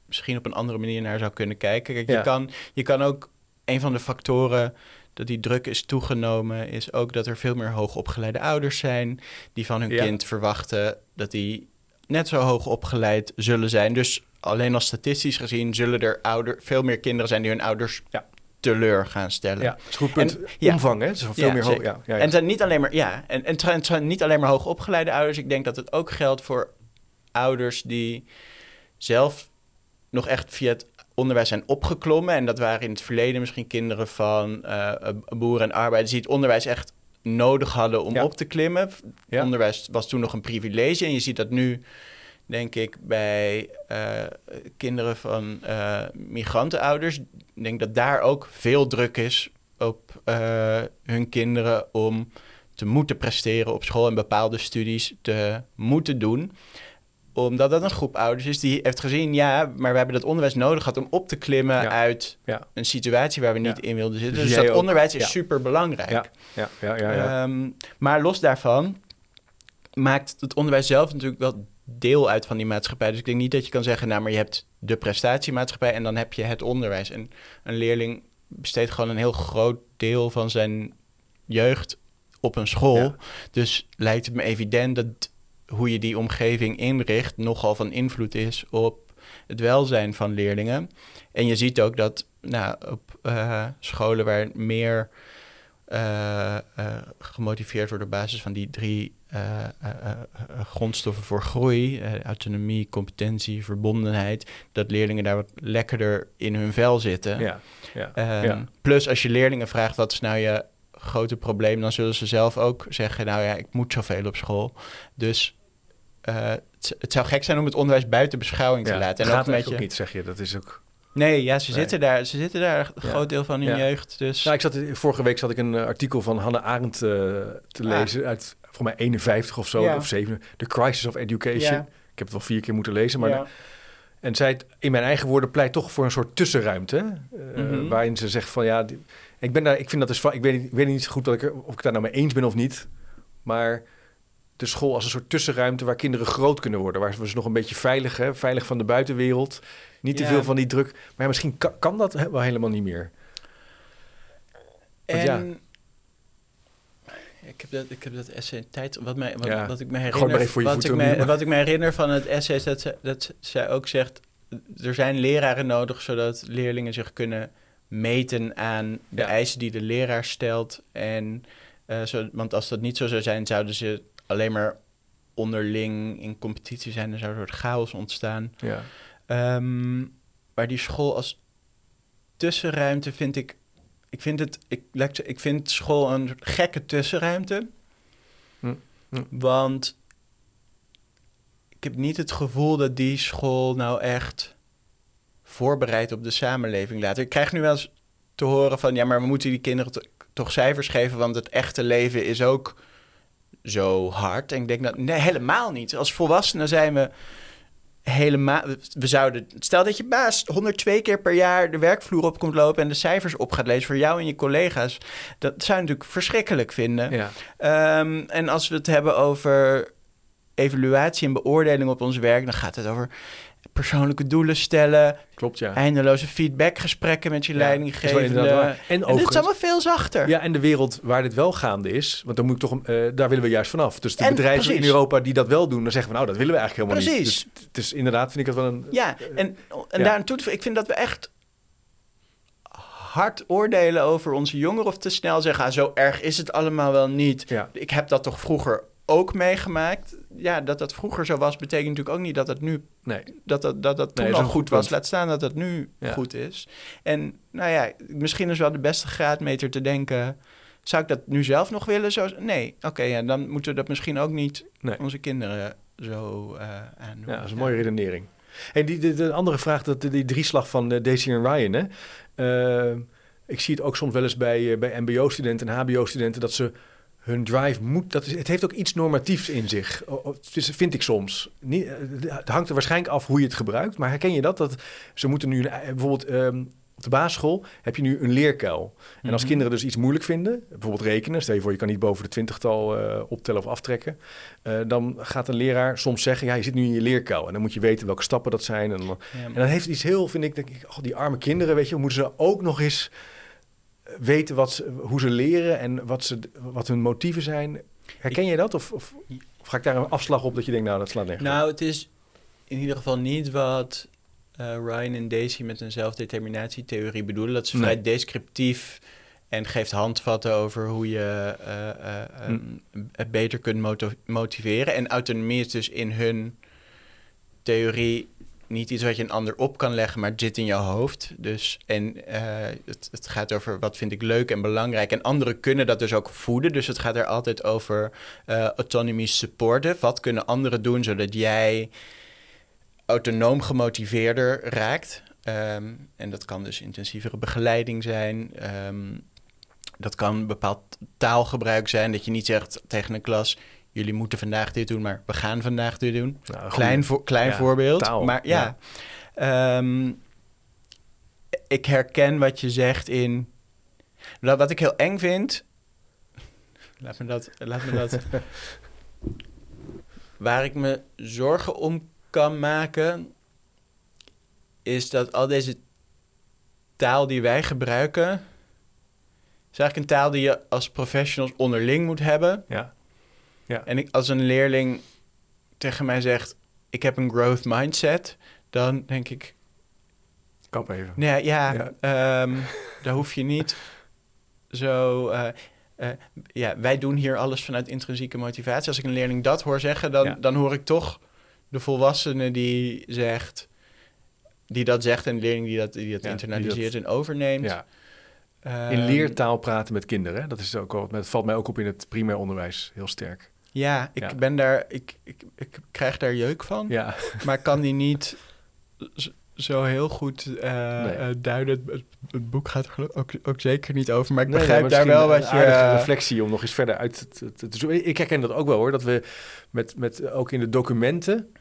S2: misschien op een andere manier naar zou kunnen kijken. Kijk, je, kan, je kan ook een van de factoren dat die druk is toegenomen, is ook dat er veel meer hoogopgeleide ouders zijn die van hun kind verwachten dat die net zo hoog opgeleid zullen zijn. Dus alleen al statistisch gezien zullen er ouder, veel meer kinderen zijn die hun ouders ja teleur gaan stellen.
S1: Ja, dat is goed punt. En, Omvang, hè? Dus veel meer hoog. Ja,
S2: ja, En zijn niet alleen maar, ja, en, en niet alleen maar hoogopgeleide ouders. Ik denk dat het ook geldt voor ouders die zelf nog echt via het onderwijs zijn opgeklommen. En dat waren in het verleden misschien kinderen van uh, boeren en arbeiders die het onderwijs echt nodig hadden om op te klimmen. Onderwijs was toen nog een privilege. En je ziet dat nu denk ik, bij uh, kinderen van uh, migrantenouders. Ik denk dat daar ook veel druk is op uh, hun kinderen om te moeten presteren op school en bepaalde studies te moeten doen omdat dat een groep ouders is die heeft gezien, ja, maar we hebben dat onderwijs nodig gehad om op te klimmen uit ja. een situatie waar we niet in wilden zitten. Dus, dus dat onderwijs is super belangrijk.
S1: Ja. Ja. Ja. Ja.
S2: Um, maar los daarvan maakt het onderwijs zelf natuurlijk wel deel uit van die maatschappij. Dus ik denk niet dat je kan zeggen, nou, maar je hebt de prestatiemaatschappij en dan heb je het onderwijs. En een leerling besteedt gewoon een heel groot deel van zijn jeugd op een school. Dus lijkt het me evident dat hoe je die omgeving inricht nogal van invloed is op het welzijn van leerlingen. En je ziet ook dat nou, op uh, scholen waar meer uh, uh, gemotiveerd wordt op basis van die drie grondstoffen voor groei, autonomie, competentie, verbondenheid, dat leerlingen daar wat lekkerder in hun vel zitten. Ja, ja, ehm, ja. Plus als je leerlingen vraagt wat is nou je grote probleem, dan zullen ze zelf ook zeggen, nou ja, ik moet zoveel op school. Dus het, het, zou gek zijn om het onderwijs buiten beschouwing te laten.
S1: En gaat ook met je... niet, zeg je. Dat is ook...
S2: Nee, ja, ze zitten daar. Ze zitten daar een groot deel van hun jeugd. Dus.
S1: Nou, ik zat, vorige week zat ik een artikel van Hannah Arendt te ah. lezen uit voor mij 51 of zo, of 7. The Crisis of Education. Ik heb het wel vier keer moeten lezen, maar... En zij, in mijn eigen woorden, pleit toch voor een soort tussenruimte. Uh, Waarin ze zegt van ja, ik, ben daar, ik vind dat dus ik weet, ik weet niet zo goed dat ik er, of ik daar nou mee eens ben of niet. Maar de school als een soort tussenruimte waar kinderen groot kunnen worden. Waar ze nog een beetje veilig, hè, veilig van de buitenwereld. Niet te veel van die druk. Maar misschien kan, kan dat wel helemaal niet meer.
S2: Want en ik heb dat, ik heb dat essay tijd. Wat, mij, wat, wat ik me herinner. Wat ik me, wat ik me herinner van het essay is dat, ze, dat zij ook zegt. Er zijn leraren nodig zodat leerlingen zich kunnen meten aan de eisen die de leraar stelt. En, uh, zo, want als dat niet zo zou zijn, zouden ze alleen maar onderling in competitie zijn. Er zou een soort chaos ontstaan. Ja. Um, maar die school als tussenruimte vind ik ik vind, het, ik, ik vind school een gekke tussenruimte. Hm. Hm. Want ik heb niet het gevoel dat die school nou echt voorbereidt op de samenleving later. Ik krijg nu wel eens te horen van... ja, maar we moeten die kinderen toch cijfers geven... want het echte leven is ook zo hard. En ik denk dat... nee, helemaal niet. Als volwassenen zijn we helemaal... We zouden... Stel dat je baas 102 keer per jaar de werkvloer op komt lopen... en de cijfers op gaat lezen voor jou en je collega's. Dat zou je natuurlijk verschrikkelijk vinden. Ja. Ehm, en als we het hebben over evaluatie en beoordeling op ons werk... dan gaat het over persoonlijke doelen stellen.
S1: Klopt, ja.
S2: Eindeloze feedbackgesprekken met je ja, leidinggevende. En, en dit is allemaal veel zachter.
S1: Ja, en de wereld waar dit wel gaande is, want dan moet ik toch, uh, daar willen we juist vanaf. Dus de bedrijven in Europa die dat wel doen, dan zeggen we nou, dat willen we eigenlijk helemaal
S2: precies.
S1: niet. Dus het is inderdaad, vind ik het wel een...
S2: Ja, en, en ja. daar naartoe, ik vind dat we echt hard oordelen over onze jongeren of te snel zeggen, ah, zo erg is het allemaal wel niet. Ja. Ik heb dat toch vroeger ook meegemaakt. Ja, dat dat vroeger zo was, betekent natuurlijk ook niet dat het nu... Nee. Dat dat, dat, dat toen nee, al goed was. Laat staan dat het nu goed is. En nou ja, misschien is wel de beste graadmeter te denken... Zou ik dat nu zelf nog willen? Zo, nee, oké, ja, dan moeten we dat misschien ook niet onze kinderen zo uh, aandoen.
S1: Ja, dat is een mooie redenering. En die, de, andere vraag, dat, die drieslag van uh, Daisy en Ryan, hè? Uh, ik zie het ook soms wel eens bij, bij mbo-studenten en hbo-studenten... dat ze hun drive moet, dat is, het heeft ook iets normatiefs in zich, vind ik soms. Niet, eh, het hangt er waarschijnlijk af hoe je het gebruikt, maar herken je dat? dat ze moeten nu, eh, bijvoorbeeld um, op de basisschool heb je nu een leerkuil. En als mhm. kinderen dus iets moeilijk vinden, bijvoorbeeld rekenen, stel je voor je kan niet boven de twintigtal uh, optellen of aftrekken, uh, dan gaat een leraar soms zeggen, ja je zit nu in je leerkuil en dan moet je weten welke stappen dat zijn. En, dan, en dan heeft iets heel, vind ik, denk ik, oh, die arme kinderen, weet je, moeten ze ook nog eens weten wat ze, hoe ze leren en wat, ze, wat hun motieven zijn. Herken je dat? Of, of, of, ga ik daar een afslag op dat je denkt, nou, dat slaat nergens
S2: Nou, het is in ieder geval niet wat uh, Ryan en Daisy met een zelfdeterminatietheorie bedoelen. Dat is vrij descriptief en geeft handvatten over hoe je uh, uh, het beter kunt motiveren. En autonomie is dus in hun theorie niet iets wat je een ander op kan leggen, maar het zit in jouw hoofd. Dus, en uh, het, het, gaat over wat vind ik leuk en belangrijk. En anderen kunnen dat dus ook voeden. Dus het gaat er altijd over uh, autonomy supporten. Wat kunnen anderen doen zodat jij autonoom gemotiveerder raakt? Um, en dat kan dus intensievere begeleiding zijn. Um, dat kan bepaald taalgebruik zijn. Dat je niet zegt tegen een klas: jullie moeten vandaag dit doen, maar we gaan vandaag dit doen. Nou, klein voor, klein voorbeeld. Maar ja, ehm, ik herken wat je zegt in. Wat ik heel eng vind. Laat me dat. Laat me dat waar ik me zorgen om kan maken. Is dat al deze taal die wij gebruiken. is eigenlijk een taal die je als professionals onderling moet hebben. Ja. Ja. En ik, als een leerling tegen mij zegt: Ik heb een growth mindset, dan denk ik.
S1: Kap even.
S2: Nee, ja, ja. Ehm, daar hoef je niet zo. Uh, uh, ja, wij doen hier alles vanuit intrinsieke motivatie. Als ik een leerling dat hoor zeggen, dan, dan hoor ik toch de volwassene die zegt. Die dat zegt en de leerling die dat, die dat internaliseert en overneemt.
S1: In ehm, leertaal praten met kinderen. Dat is ook wel, het valt mij ook op in het primair onderwijs heel sterk.
S2: Ja, ik ben daar, ik, ik, ik krijg daar jeuk van. Ja. Maar kan die niet zo heel goed uh, duiden. Het, het, boek gaat er ook, ook zeker niet over. Maar ik begrijp daar wel wat je...
S1: Een reflectie om nog eens verder uit te, te, te, Ik herken dat ook wel hoor. Dat we met, met ook in de documenten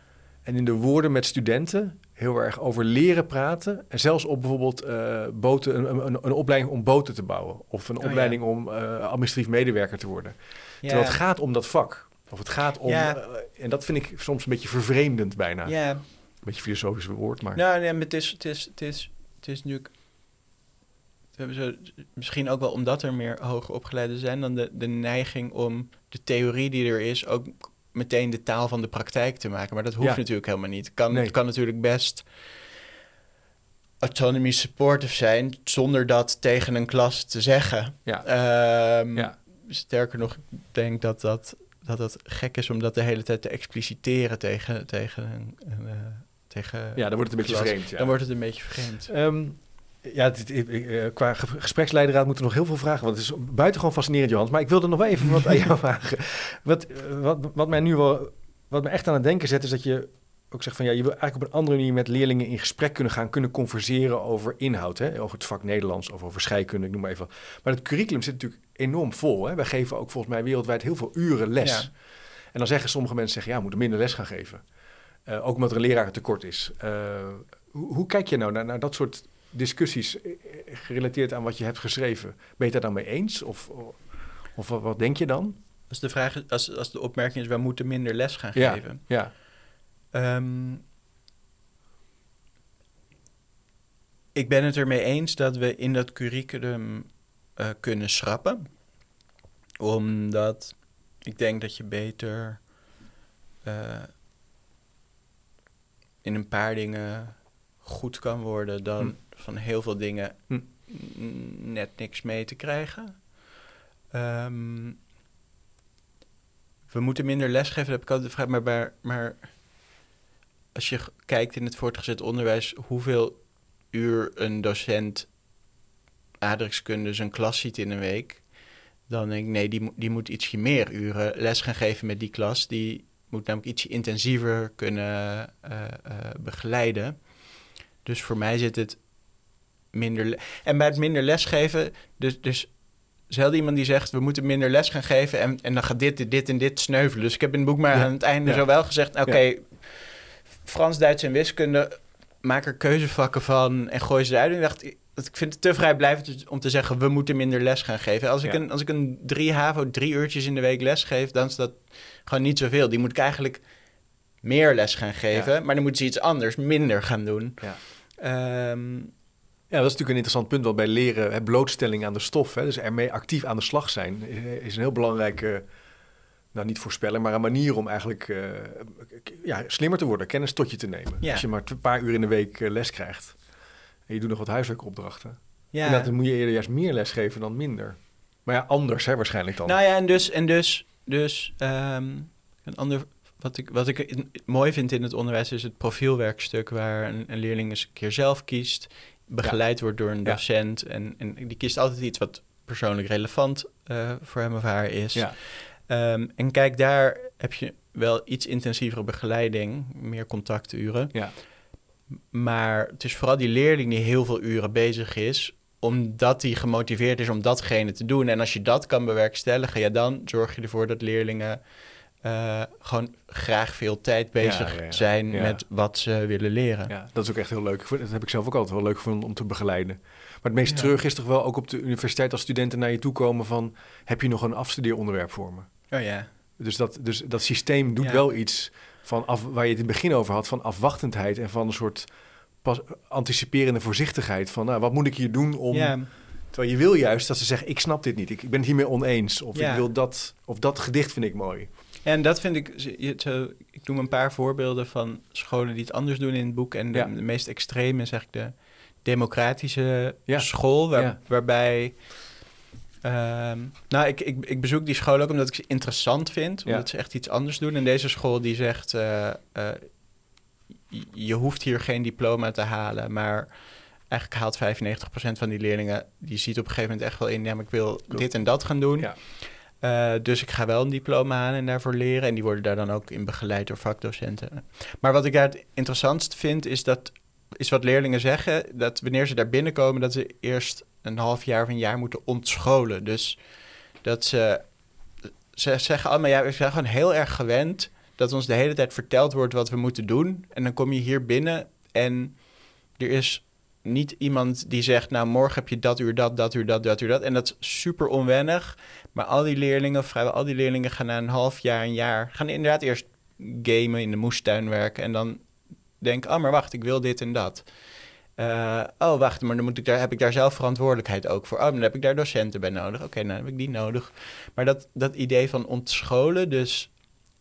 S1: en in de woorden met studenten heel erg over leren praten. En zelfs op bijvoorbeeld uh, boten, een, een, een, opleiding om boten te bouwen. Of een oh, opleiding om administratief medewerker te worden. Terwijl het gaat om dat vak. Of het gaat om... Ja. Eh, en dat vind ik soms een beetje vervreemdend bijna. Ja. Een beetje filosofisch woord, maar...
S2: Nou, nee, maar het is, het is, het is, het is hebben zo, misschien ook wel omdat er meer hoger opgeleiden zijn... dan de, de neiging om de theorie die er is... ook meteen de taal van de praktijk te maken. Maar dat hoeft natuurlijk helemaal niet. Kan, Het kan natuurlijk best autonomy supportive zijn... zonder dat tegen een klas te zeggen. Ja. Ehm, ja sterker nog, ik denk dat dat, dat het gek is om dat de hele tijd te expliciteren tegen, tegen, uh, tegen
S1: Ja, dan wordt het een beetje vreemd. Ja.
S2: Dan wordt het een beetje vreemd.
S1: Um, Ja, uh, qua gespreksleiderraad moeten we nog heel veel vragen. Want het is buitengewoon fascinerend, Johans. Maar ik wilde nog wel even wat aan jou vragen. Wat, wat, wat mij nu wel, wat me echt aan het denken zet, is dat je ook zegt van ja, je wil eigenlijk op een andere manier met leerlingen in gesprek kunnen gaan, kunnen converseren over inhoud, hè? over het vak Nederlands of over scheikunde, ik noem maar even. Maar het curriculum zit natuurlijk enorm vol. Hè? Wij geven ook volgens mij wereldwijd heel veel uren les. En dan zeggen sommige mensen zeggen ja, we moeten minder les gaan geven. Uh, ook omdat er een leraar tekort is. Uh, hoe, hoe, kijk je nou naar, naar, dat soort discussies eh, gerelateerd aan wat je hebt geschreven? Ben je het daar dan mee eens? Of, of wat, wat, denk je dan?
S2: Als de vraag als, als de opmerking is, we moeten minder les gaan geven.
S1: Ja.
S2: Um, ik ben het ermee eens dat we in dat curriculum uh, kunnen schrappen. Omdat ik denk dat je beter uh, in een paar dingen goed kan worden dan hm. van heel veel dingen hm. net niks mee te krijgen. Um, we moeten minder lesgeven, heb ik altijd de vraag, maar, maar als je kijkt in het voortgezet onderwijs, hoeveel uur een docent aardrijkskunde zijn klas ziet in een week, dan denk ik, nee, die, die moet ietsje meer uren les gaan geven met die klas. Die moet namelijk ietsje intensiever kunnen uh, begeleiden. Dus voor mij zit het minder... En bij het minder lesgeven, dus, dus zelden iemand die zegt... we moeten minder les gaan geven en, en dan gaat dit, dit en dit sneuvelen. Dus ik heb in het boek maar aan het einde zo wel gezegd... oké, Frans, Duits en wiskunde, maak er keuzevakken van en gooi ze eruit. En ik dacht, ik vind het te vrijblijvend om te zeggen, we moeten minder les gaan geven. Als ik, een, als ik een drie HAVO drie uurtjes in de week les geef, dan is dat gewoon niet zoveel. Die moet ik eigenlijk meer les gaan geven, maar dan moeten ze iets anders, minder gaan doen.
S1: Ja. Ehm, ja, dat is natuurlijk een interessant punt. Want bij leren, hè, blootstelling aan de stof, hè, dus ermee actief aan de slag zijn, is een heel belangrijke nou niet voorspellen, maar een manier om eigenlijk uh, ja, slimmer te worden, kennis tot je te nemen. Als je maar een paar uur in de week uh, les krijgt en je doet nog wat huiswerkopdrachten. Ja. dan moet je eerder juist meer les geven dan minder. Maar ja, anders hè, waarschijnlijk dan.
S2: Nou ja, en dus, en dus, dus um, een ander, wat ik, wat ik mooi vind in het onderwijs is het profielwerkstuk waar een, een leerling eens een keer zelf kiest, begeleid wordt door een docent en, en die kiest altijd iets wat persoonlijk relevant uh, voor hem of haar is. Ja. Um, en kijk, daar heb je wel iets intensievere begeleiding, meer contacturen. Ja. Maar het is vooral die leerling die heel veel uren bezig is, omdat hij gemotiveerd is om datgene te doen. En als je dat kan bewerkstelligen, ja, dan zorg je ervoor dat leerlingen uh, gewoon graag veel tijd bezig zijn met wat ze willen leren.
S1: Ja, dat is ook echt heel leuk. Dat heb ik zelf ook altijd wel leuk gevonden om te begeleiden. Maar het meest terug is toch wel ook op de universiteit als studenten naar je toe komen van... heb je nog een afstudeeronderwerp voor me?
S2: Oh ja.
S1: Dus dat, dus dat systeem doet wel iets van af, waar je het in het begin over had, van afwachtendheid en van een soort pas, anticiperende voorzichtigheid. Van nou, wat moet ik hier doen om. Terwijl je wil juist dat ze zeggen: Ik snap dit niet, ik, ik ben het hiermee oneens. Of ik wil dat, of dat gedicht vind ik mooi.
S2: En dat vind ik, zo, ik noem een paar voorbeelden van scholen die het anders doen in het boek. En de, meest extreme is eigenlijk de democratische school, waar, waarbij Ehm, nou, ik, ik, ik, bezoek die school ook omdat ik ze interessant vind. Omdat ze echt iets anders doen. En deze school die zegt... Uh, uh, je hoeft hier geen diploma te halen, maar eigenlijk haalt 95% van die leerlingen... die ziet op een gegeven moment echt wel in... ja, maar ik wil dit en dat gaan doen. Ja. Uh, dus ik ga wel een diploma halen en daarvoor leren. En die worden daar dan ook in begeleid door vakdocenten. Maar wat ik daar het interessantst vind, is dat is wat leerlingen zeggen, dat wanneer ze daar binnenkomen, dat ze eerst een half jaar of een jaar moeten ontscholen. Dus dat ze, ze zeggen allemaal, ja, we zijn gewoon heel erg gewend dat ons de hele tijd verteld wordt wat we moeten doen. En dan kom je hier binnen en er is niet iemand die zegt, nou morgen heb je dat uur dat, dat uur dat, dat uur dat. En dat is super onwennig. Maar al die leerlingen, vrijwel al die leerlingen gaan na een half jaar, een jaar, gaan inderdaad eerst gamen in de moestuin werken. En dan denk, oh maar wacht, ik wil dit en dat. Uh, oh, wacht, maar dan moet ik daar, heb ik daar zelf verantwoordelijkheid ook voor. Oh, dan heb ik daar docenten bij nodig. Oké, dan heb ik die nodig. Maar dat, dat idee van ontscholen, dus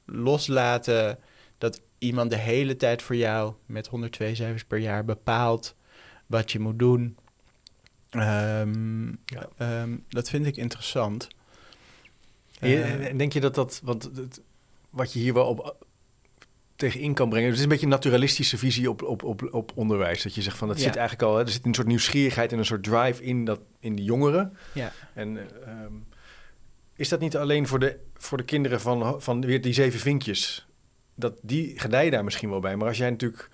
S2: loslaten dat iemand de hele tijd voor jou met 102 cijfers per jaar bepaalt wat je moet doen. Um, ja. um, dat vind ik interessant.
S1: Uh, denk je dat dat, want het, wat je hier wel op tegenin kan brengen. Het is een beetje een naturalistische visie op, op, op, op onderwijs. Dat je zegt van dat zit eigenlijk al, hè, er zit een soort nieuwsgierigheid en een soort drive in, dat, in de jongeren.
S2: Ja.
S1: En ehm, is dat niet alleen voor de, voor de kinderen van, van weer die zeven vinkjes? Dat die gedijen daar misschien wel bij. Maar als jij natuurlijk,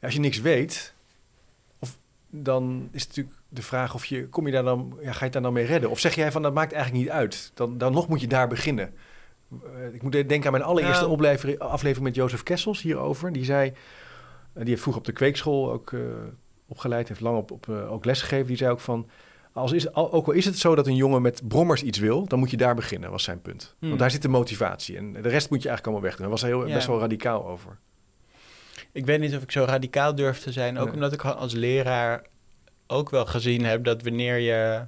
S1: als je niks weet, dan is het natuurlijk de vraag of je, kom je daar dan, ja, ga je het daar dan mee redden? Of zeg jij van dat maakt eigenlijk niet uit? Dan, dan nog moet je daar beginnen. Eh, ik moet denken aan mijn allereerste nou. aflevering met Jozef Kessels hierover. Die zei, uh, die heeft vroeger op de kweekschool ook uh, opgeleid, heeft lang op, op ook lesgegeven. Die zei ook van, als is, ook al is het zo dat een jongen met brommers iets wil, dan moet je daar beginnen, was zijn punt. Hmm. Want daar zit de motivatie. En de rest moet je eigenlijk allemaal wegdoen. Daar was hij heel, best wel radicaal over.
S2: Ik weet niet of ik zo radicaal durf te zijn. Ook omdat ik als leraar ook wel gezien heb dat wanneer je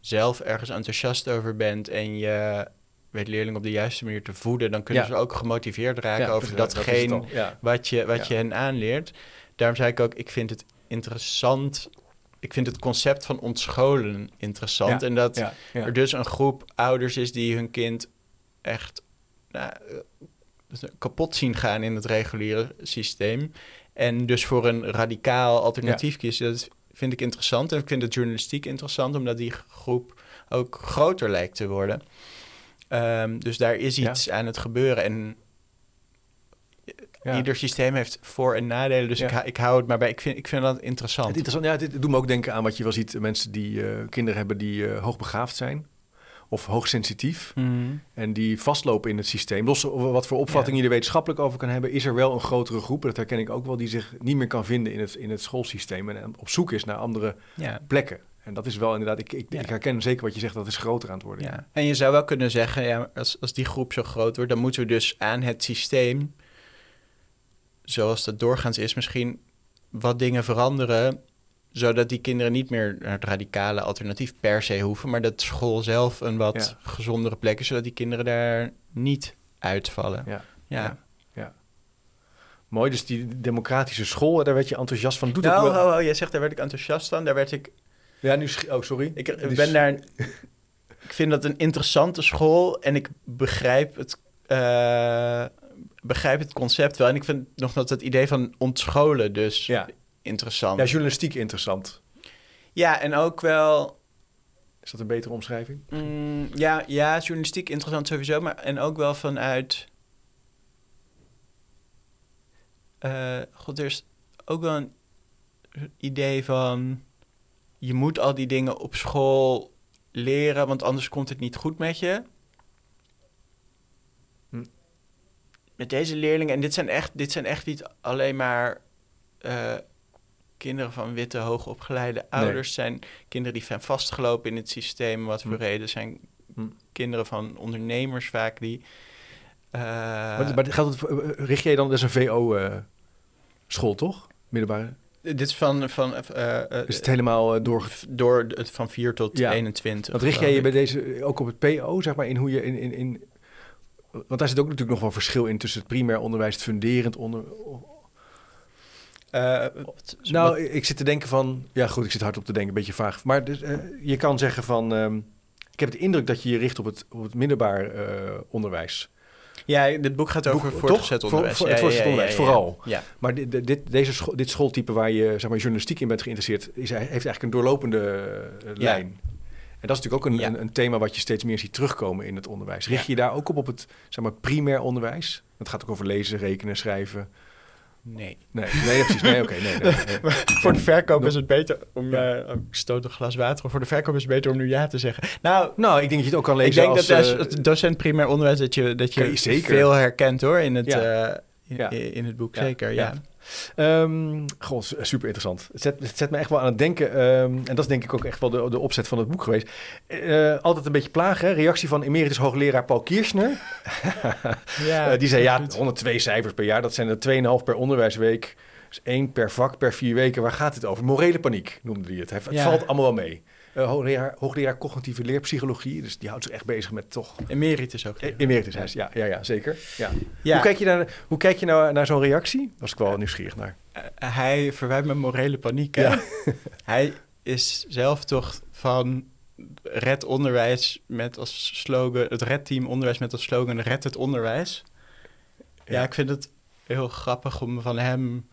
S2: zelf ergens enthousiast over bent en je weet leerlingen op de juiste manier te voeden, dan kunnen ze ook gemotiveerd raken over datgene wat je, wat je hen aanleert. Daarom zei ik ook, ik vind het interessant. Ik vind het concept van ontscholen interessant. en dat er dus een groep ouders is die hun kind echt nou, kapot zien gaan in het reguliere systeem. En dus voor een radicaal alternatief kiezen. Dat vind ik interessant. En ik vind het journalistiek interessant, omdat die groep ook groter lijkt te worden. Um, dus daar is iets aan het gebeuren. En ieder systeem heeft voor- en nadelen. Dus ik, ik hou het maar bij. Ik vind, ik vind dat interessant. Het
S1: interessant. Ja, dit doet me ook denken aan wat je wel ziet. Mensen die uh, kinderen hebben die uh, hoogbegaafd zijn. Of hoogsensitief. Mm. En die vastlopen in het systeem. Los wat voor opvatting je er wetenschappelijk over kan hebben... is er wel een grotere groep, dat herken ik ook wel... die zich niet meer kan vinden in het, in het schoolsysteem... en op zoek is naar andere plekken. En dat is wel inderdaad, ik, ik, ik, herken zeker wat je zegt, dat is groter aan het worden.
S2: Ja. En je zou wel kunnen zeggen, ja, als, als die groep zo groot wordt, dan moeten we dus aan het systeem, zoals dat doorgaans is, misschien wat dingen veranderen, zodat die kinderen niet meer naar het radicale alternatief per se hoeven, maar dat school zelf een wat gezondere plek is, zodat die kinderen daar niet uitvallen.
S1: Ja. ja. ja. Mooi, dus die democratische school, daar werd je enthousiast van. Doet
S2: nou, wel... oh, oh, jij zegt daar werd ik enthousiast van. Daar werd ik
S1: ja, nu... Oh, sorry.
S2: Ik ben daar... ik vind dat een interessante school en ik begrijp het, uh, begrijp het concept wel. En ik vind nog dat het idee van ontscholen dus ja. Interessant.
S1: Ja, journalistiek interessant.
S2: Ja, en ook wel...
S1: Is dat een betere omschrijving?
S2: Mm, ja, ja, journalistiek interessant sowieso, maar en ook wel vanuit... Uh, God, er is ook wel een idee van je moet al die dingen op school leren, want anders komt het niet goed met je. Hm. Met deze leerlingen, en dit zijn echt, dit zijn echt niet alleen maar uh, kinderen van witte, hoogopgeleide ouders. Nee. zijn kinderen die zijn vastgelopen in het systeem, wat voor hm. reden. zijn hm. kinderen van ondernemers vaak die...
S1: Uh, maar, maar geldt het, eh, richt jij dan, dat is een VO-school, toch? Middelbare?
S2: Dit is van... van uh,
S1: is het helemaal door...
S2: Door van 4 tot ja. 21.
S1: Wat richt jij je bij deze ook op het PO, zeg maar, in hoe je in, in, in... Want daar zit ook natuurlijk nog wel verschil in tussen het primair onderwijs, het funderend onder... Uh, nou, ik zit te denken van... Ja, goed, ik zit hard op te denken, een beetje vaag. Maar dus, je kan zeggen van... Um, ik heb het indruk dat je je richt op het, op het middelbaar onderwijs.
S2: Ja, dit boek gaat over boek, voortgezet onderwijs.
S1: Voor, het voortgezet onderwijs, vooral. Maar dit, dit, deze school, dit schooltype waar je zeg maar, journalistiek in bent geïnteresseerd... Is, heeft eigenlijk een doorlopende lijn. En dat is natuurlijk ook een, een, een, thema wat je steeds meer ziet terugkomen in het onderwijs. Richt je daar ook op op het zeg maar, primair onderwijs? Het gaat ook over lezen, rekenen, schrijven...
S2: Nee.
S1: Nee, nee precies. Nee, oké. nee, nee,
S2: voor de verkoop is het beter om... Ja. Uh, ik stoot een glas water. Voor de verkoop is het beter om nu ja te zeggen. Nou,
S1: nou ik denk dat je het ook kan lezen
S2: Ik denk dat als uh, docent primair onderwijs... dat je, dat je, je veel herkent hoor in het, ja. uh, in, in, het boek. Zeker, ja.
S1: Um, goh, super interessant. Het zet, het zet me echt wel aan het denken. Um, en dat is denk ik ook echt wel de, de opzet van het boek geweest. Uh, altijd een beetje plagen. Reactie van emeritus hoogleraar Paul Kiersner. ja, uh, die zei, ja, 102 cijfers per jaar. Dat zijn er 2,5 per onderwijsweek. Dus één per vak per vier weken. Waar gaat het over? Morele paniek noemde hij het. Het ja. valt allemaal wel mee. Uh, hoogleraar, hoogleraar, cognitieve leerpsychologie. Dus die houdt zich echt bezig met toch...
S2: Emeritus ook.
S1: E emeritus, ja. ja, ja, zeker. Ja. ja. Hoe, kijk je naar, hoe kijk je nou naar zo'n reactie? Was ik wel nieuwsgierig naar.
S2: Uh, hij verwijt me morele paniek, hè? Ja. hij is zelf toch van red onderwijs met als slogan... Het red team onderwijs met als slogan red het onderwijs. Ja, ja ik vind het heel grappig om van hem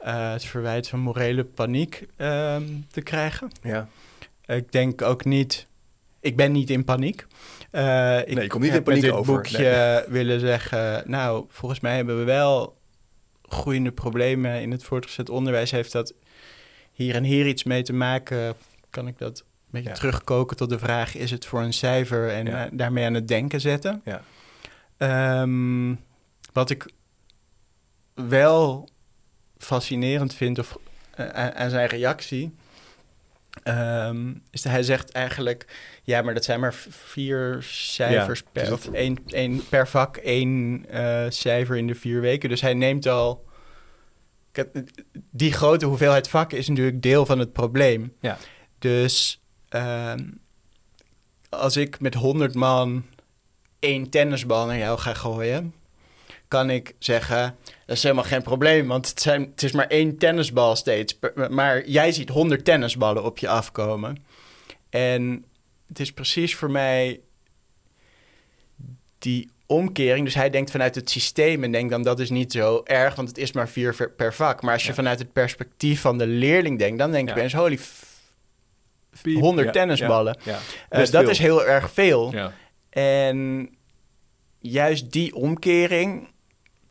S2: uh, het verwijt van morele paniek ehm, te krijgen.
S1: Ja.
S2: Ik denk ook niet... Ik ben niet in paniek.
S1: Uh, ik nee, je komt niet in paniek
S2: met
S1: dit
S2: boekje willen zeggen... Nou, volgens mij hebben we wel groeiende problemen in het voortgezet onderwijs. Heeft dat hier en hier iets mee te maken? Kan ik dat een beetje terugkoken tot de vraag... is het voor een cijfer en eh, daarmee aan het denken zetten?
S1: Ja.
S2: Ehm, wat ik wel fascinerend vind of, uh, aan zijn reactie... Ehm, is dat hij zegt eigenlijk, ja, maar dat zijn maar vier cijfers per, of één, één, per vak, één uh, cijfer in de vier weken. Dus hij neemt al, die grote hoeveelheid vakken is natuurlijk deel van het probleem.
S1: Ja.
S2: Dus uh, als ik met 100 man één tennisbal naar jou ga gooien, kan ik zeggen, dat is helemaal geen probleem, want het, zijn, het is maar één tennisbal steeds. Maar jij ziet honderd tennisballen op je afkomen. En het is precies voor mij die omkering. Dus hij denkt vanuit het systeem en denkt dan dat is niet zo erg, want het is maar vier per vak. Maar als je vanuit het perspectief van de leerling denkt, dan denk je ja. eens, holy, 100 tennisballen. Uh, dat is heel erg veel. En juist die omkering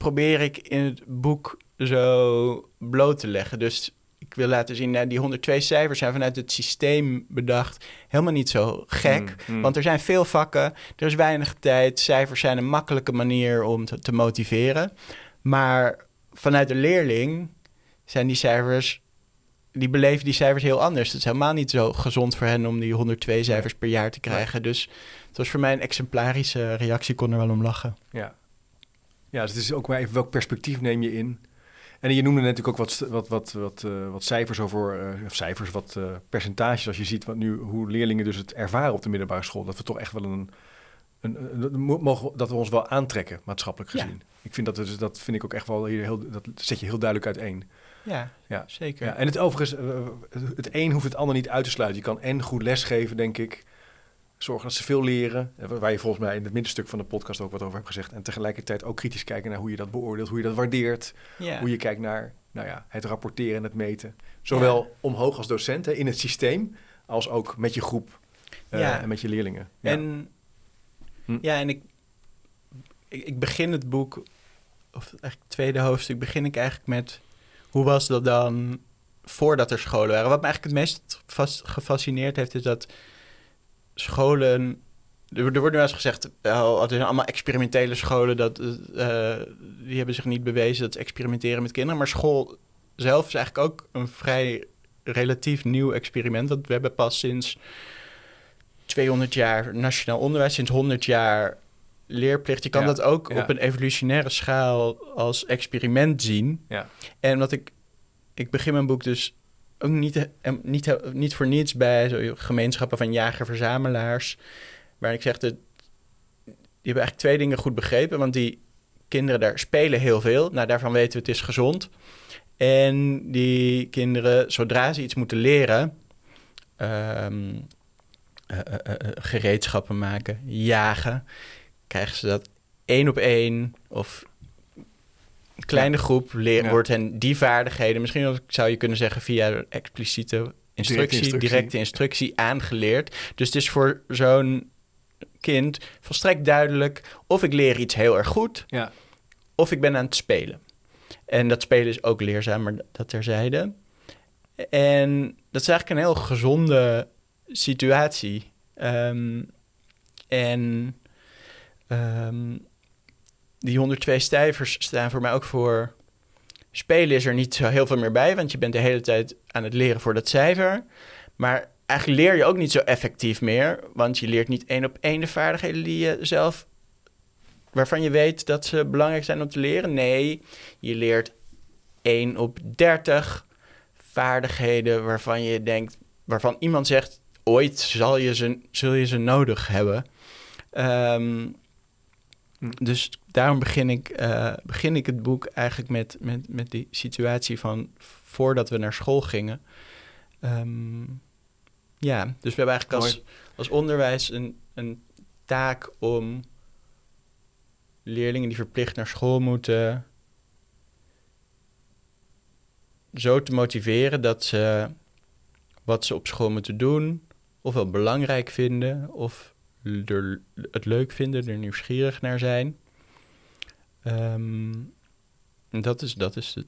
S2: probeer ik in het boek zo bloot te leggen. Dus ik wil laten zien, nou, die 102 cijfers zijn vanuit het systeem bedacht. Helemaal niet zo gek, mm, mm. want er zijn veel vakken, er is weinig tijd. Cijfers zijn een makkelijke manier om te, te motiveren. Maar vanuit de leerling zijn die cijfers die beleven die cijfers heel anders. Het is helemaal niet zo gezond voor hen om die 102 cijfers per jaar te krijgen. Dus het was voor mij een exemplarische reactie, kon er wel om lachen.
S1: Ja, ja, dus het is ook maar even welk perspectief neem je in. En je noemde natuurlijk ook wat, wat, wat, wat, uh, wat cijfers over, uh, cijfers, wat uh, percentages als je ziet wat nu, hoe leerlingen dus het ervaren op de middelbare school. Dat we toch echt wel een, een, een mogen, dat we ons wel aantrekken, maatschappelijk gezien. Ik vind dat, dus, dat vind ik ook echt wel heel, heel, dat zet je heel duidelijk uiteen.
S2: Ja, ja. zeker. Ja,
S1: en het overigens, het een hoeft het ander niet uit te sluiten. Je kan en goed lesgeven, denk ik zorgen dat ze veel leren. Eh, waar je volgens mij in het middenstuk van de podcast ook wat over hebt gezegd. En tegelijkertijd ook kritisch kijken naar hoe je dat beoordeelt, hoe je dat waardeert. Hoe je kijkt naar nou ja, het rapporteren en het meten. Zowel omhoog als docenten in het systeem, als ook met je groep uh, en met je leerlingen.
S2: Ja. En, hm. ja, en ik, ik, begin het boek, of eigenlijk het tweede hoofdstuk, begin ik eigenlijk met... Hoe was dat dan voordat er scholen waren? Wat me eigenlijk het meest gefascineerd heeft, is dat scholen. Er, wordt nu eens gezegd, oh, het zijn allemaal experimentele scholen, dat, uh, die hebben zich niet bewezen dat ze experimenteren met kinderen. Maar school zelf is eigenlijk ook een vrij relatief nieuw experiment. Want we hebben pas sinds 200 jaar nationaal onderwijs, sinds 100 jaar leerplicht. Je kan dat ook op een evolutionaire schaal als experiment zien.
S1: Ja.
S2: En wat ik, ik begin mijn boek dus ook niet, eh, niet, niet voor niets bij gemeenschappen van jager-verzamelaars. Waar ik zeg, dat, die hebben eigenlijk twee dingen goed begrepen. Want die kinderen daar spelen heel veel. Nou, daarvan weten we het is gezond. En die kinderen, zodra ze iets moeten leren... Um, gereedschappen maken, jagen... krijgen ze dat één op één of kleine groep leer, wordt hen die vaardigheden, misschien zou je kunnen zeggen via expliciete instructie, directe instructie. aangeleerd. Dus het is voor zo'n kind volstrekt duidelijk of ik leer iets heel erg goed,
S1: ja.
S2: of ik ben aan het spelen. En dat spelen is ook leerzaam, maar dat terzijde. En dat is eigenlijk een heel gezonde situatie. Ehm, en um, die 102 stijvers staan voor mij ook voor... Spelen is er niet zo heel veel meer bij, want je bent de hele tijd aan het leren voor dat cijfer. Maar eigenlijk leer je ook niet zo effectief meer, want je leert niet één op één de vaardigheden die je zelf, waarvan je weet dat ze belangrijk zijn om te leren. Nee, je leert 1 op 30 vaardigheden waarvan je denkt, waarvan iemand zegt, ooit zal je ze, zul je ze nodig hebben. Um, dus daarom begin ik, uh, begin ik het boek eigenlijk met, met, met die situatie van voordat we naar school gingen. Um, ja, dus we hebben eigenlijk als, als onderwijs een, een taak om leerlingen die verplicht naar school moeten zo te motiveren dat ze wat ze op school moeten doen, ofwel belangrijk vinden, of het leuk vinden, er nieuwsgierig naar zijn. Um, dat, is, dat is de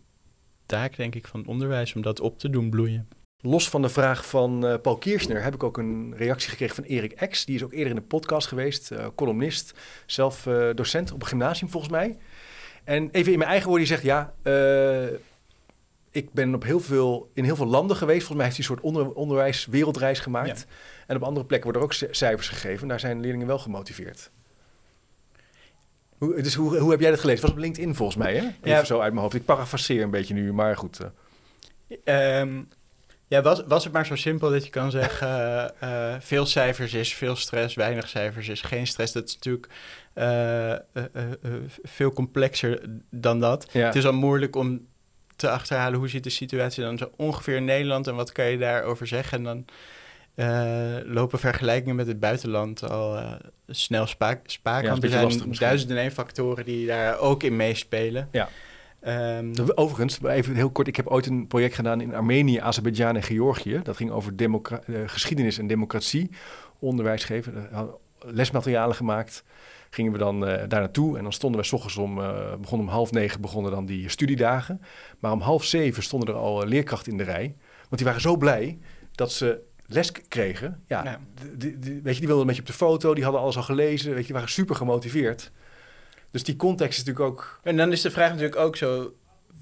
S2: taak, denk ik, van onderwijs, om dat op te doen bloeien.
S1: Los van de vraag van uh, Paul Kiersner heb ik ook een reactie gekregen van Erik X. Die is ook eerder in de podcast geweest, uh, columnist, zelf uh, docent op een gymnasium volgens mij. En even in mijn eigen woorden, die zegt ja, ik ben op heel veel, in heel veel landen geweest. Volgens mij heeft hij een soort onder, onderwijs wereldreis gemaakt. En op andere plekken worden er ook cijfers gegeven. Daar zijn leerlingen wel gemotiveerd. Hoe, dus hoe, hoe heb jij dat gelezen? Het was op LinkedIn volgens mij, hè? Even ja. zo uit mijn hoofd. Ik parafraseer een beetje nu, maar goed.
S2: Uh. ja, was, was het maar zo simpel dat je kan zeggen... Uh, veel cijfers is veel stress, weinig cijfers is geen stress. Dat is natuurlijk veel complexer dan dat. Ja. Het is al moeilijk om te achterhalen hoe ziet de situatie dan zo ongeveer in Nederland... en wat kan je daarover zeggen. En dan uh, lopen vergelijkingen met het buitenland al uh, snel spaak, spaak. Ja, er zijn duizenden en factoren die daar ook in meespelen.
S1: Ja. Um, Overigens, even heel kort. Ik heb ooit een project gedaan in Armenië, Azerbeidzjan en Georgië. Dat ging over uh, geschiedenis en democratie. Onderwijs geven, lesmaterialen gemaakt. Gingen we dan daar naartoe en dan stonden we s ochtends om, begonnen om half negen begonnen dan die studiedagen. Maar om half zeven stonden er al leerkrachten in de rij. Want die waren zo blij dat ze les kregen. Ja, Die, die, weet je, die wilden met je op de foto, die hadden alles al gelezen, weet je, die waren super gemotiveerd. Dus die context is natuurlijk ook...
S2: En dan is de vraag natuurlijk ook zo,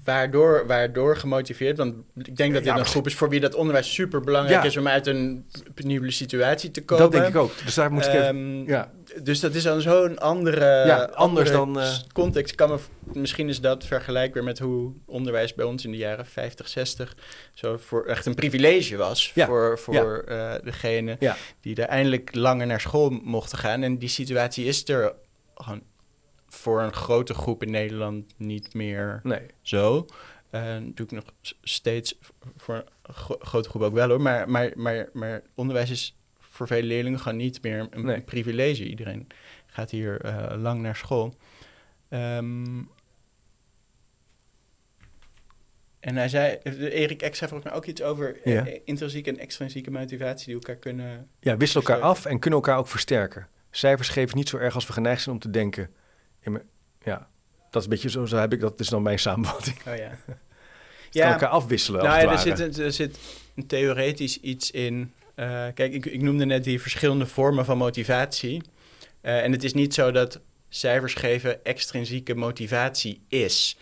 S2: waardoor, waardoor gemotiveerd? Want ik denk dat dit een groep is voor wie dat onderwijs super belangrijk is om uit een penibele situatie te komen.
S1: Dat denk ik ook. Dus daar moet ik even,
S2: ehm, ja. Dus dat is dan zo'n andere,
S1: ja, anders dan, uh...
S2: context. Kan me, misschien is dat vergelijkbaar met hoe onderwijs bij ons in de jaren 50, 60 zo voor echt een privilege was voor, voor uh, degene die er eindelijk langer naar school mochten gaan. En die situatie is er gewoon voor een grote groep in Nederland niet meer nee. zo. Uh, natuurlijk nog steeds voor een grote groep ook wel hoor. Maar, maar, maar, maar onderwijs is voor veel leerlingen gewoon niet meer een privilege. Iedereen gaat hier uh, lang naar school. Um, en hij zei, Erik X zei volgens mij ook iets over ja. intrinsieke en extrinsieke motivatie die elkaar kunnen...
S1: Ja, wisselen elkaar af en kunnen elkaar ook versterken. Cijfers geven niet zo erg als we geneigd zijn om te denken ja, dat is een beetje zo, zo heb ik dat. is dan mijn samenvatting. Oh ja. ja. elkaar afwisselen.
S2: Nou ja, er zit, er zit een theoretisch iets in. Uh, kijk, ik, ik noemde net die verschillende vormen van motivatie. Uh, en het is niet zo dat cijfers geven extrinsieke motivatie is.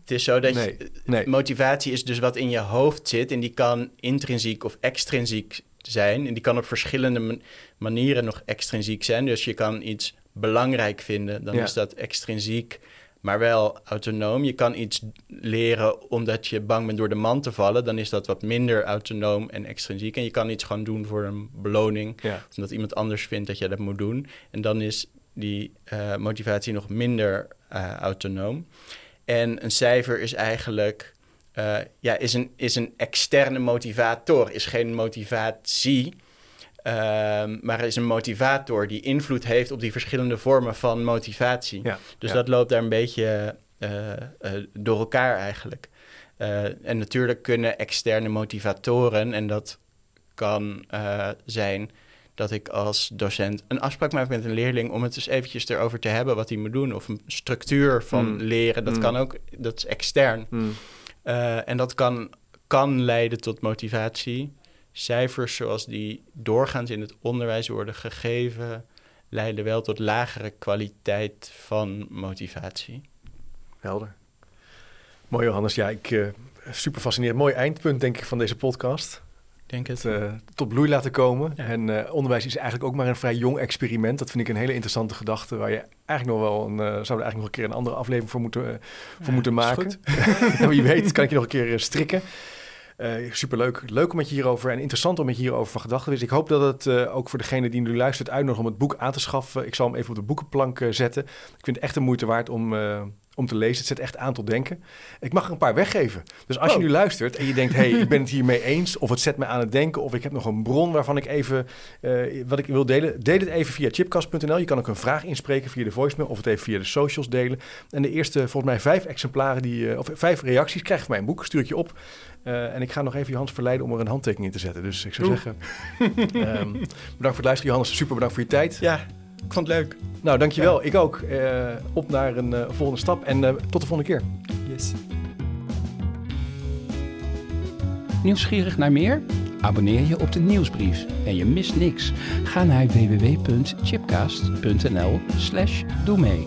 S2: Het is zo dat nee, je, nee. motivatie is dus wat in je hoofd zit en die kan intrinsiek of extrinsiek zijn. En die kan op verschillende manieren nog extrinsiek zijn. Dus je kan iets belangrijk vinden, dan is dat extrinsiek, maar wel autonoom. Je kan iets leren omdat je bang bent door de man te vallen, dan is dat wat minder autonoom en extrinsiek. En je kan iets gewoon doen voor een beloning, omdat iemand anders vindt dat je dat moet doen. En dan is die uh, motivatie nog minder uh, autonoom. En een cijfer is eigenlijk uh, ja, is een, is een externe motivator, is geen motivatie. Um, maar er is een motivator die invloed heeft op die verschillende vormen van motivatie. Ja, dus dat loopt daar een beetje uh, uh, door elkaar eigenlijk. Uh, en natuurlijk kunnen externe motivatoren, en dat kan zijn dat ik als docent een afspraak maak met een leerling om het eens eventjes erover te hebben wat hij moet doen. Of een structuur van mm. leren, dat mm. kan ook, dat is extern. Mm. en dat kan, kan leiden tot motivatie cijfers zoals die doorgaans in het onderwijs worden gegeven, leiden wel tot lagere kwaliteit van motivatie.
S1: Helder. Mooi Johannes, ja, ik uh, super fascinerend. Mooi eindpunt denk ik van deze podcast.
S2: Denk het.
S1: Uh, tot bloei laten komen. En uh, onderwijs is eigenlijk ook maar een vrij jong experiment. Dat vind ik een hele interessante gedachte waar je eigenlijk nog wel een, zouden eigenlijk nog een keer een andere aflevering voor moeten, voor ja, moeten maken. ja, wie weet, kan ik je nog een keer strikken. Uh, superleuk. Leuk om met je hierover en interessant om met je hierover van gedachten is. Ik hoop dat het uh, ook voor degene die nu luistert uitnodigt om het boek aan te schaffen. Ik zal hem even op de boekenplank uh, zetten. Ik vind het echt een moeite waard om, om te lezen. Het zet echt aan tot denken. Ik mag er een paar weggeven. Dus als je oh. nu luistert en je denkt, hé, hey, ik ben het hiermee eens, of het zet me aan het denken, of ik heb nog een bron waarvan ik even uh, wat ik wil delen, deel het even via chipcast.nl. Je kan ook een vraag inspreken via de voicemail of het even via de socials delen. En de eerste, volgens mij, vijf exemplaren, die, uh, of vijf reacties krijg je mijn boek, stuur ik je op. Uh, en ik ga nog even Johannes verleiden om er een handtekening in te zetten. Dus ik zou zeggen, um, bedankt voor het luisteren, Johannes. Super bedankt voor je tijd.
S3: Ja, ik vond het leuk.
S1: Nou, dankjewel. Ik ook. Uh, op naar een uh, volgende stap en uh, tot de volgende keer.
S3: Yes.
S2: Nieuwsgierig naar meer? Abonneer je op de nieuwsbrief en je mist niks. Ga naar www.chipcast.nl slash doe mee.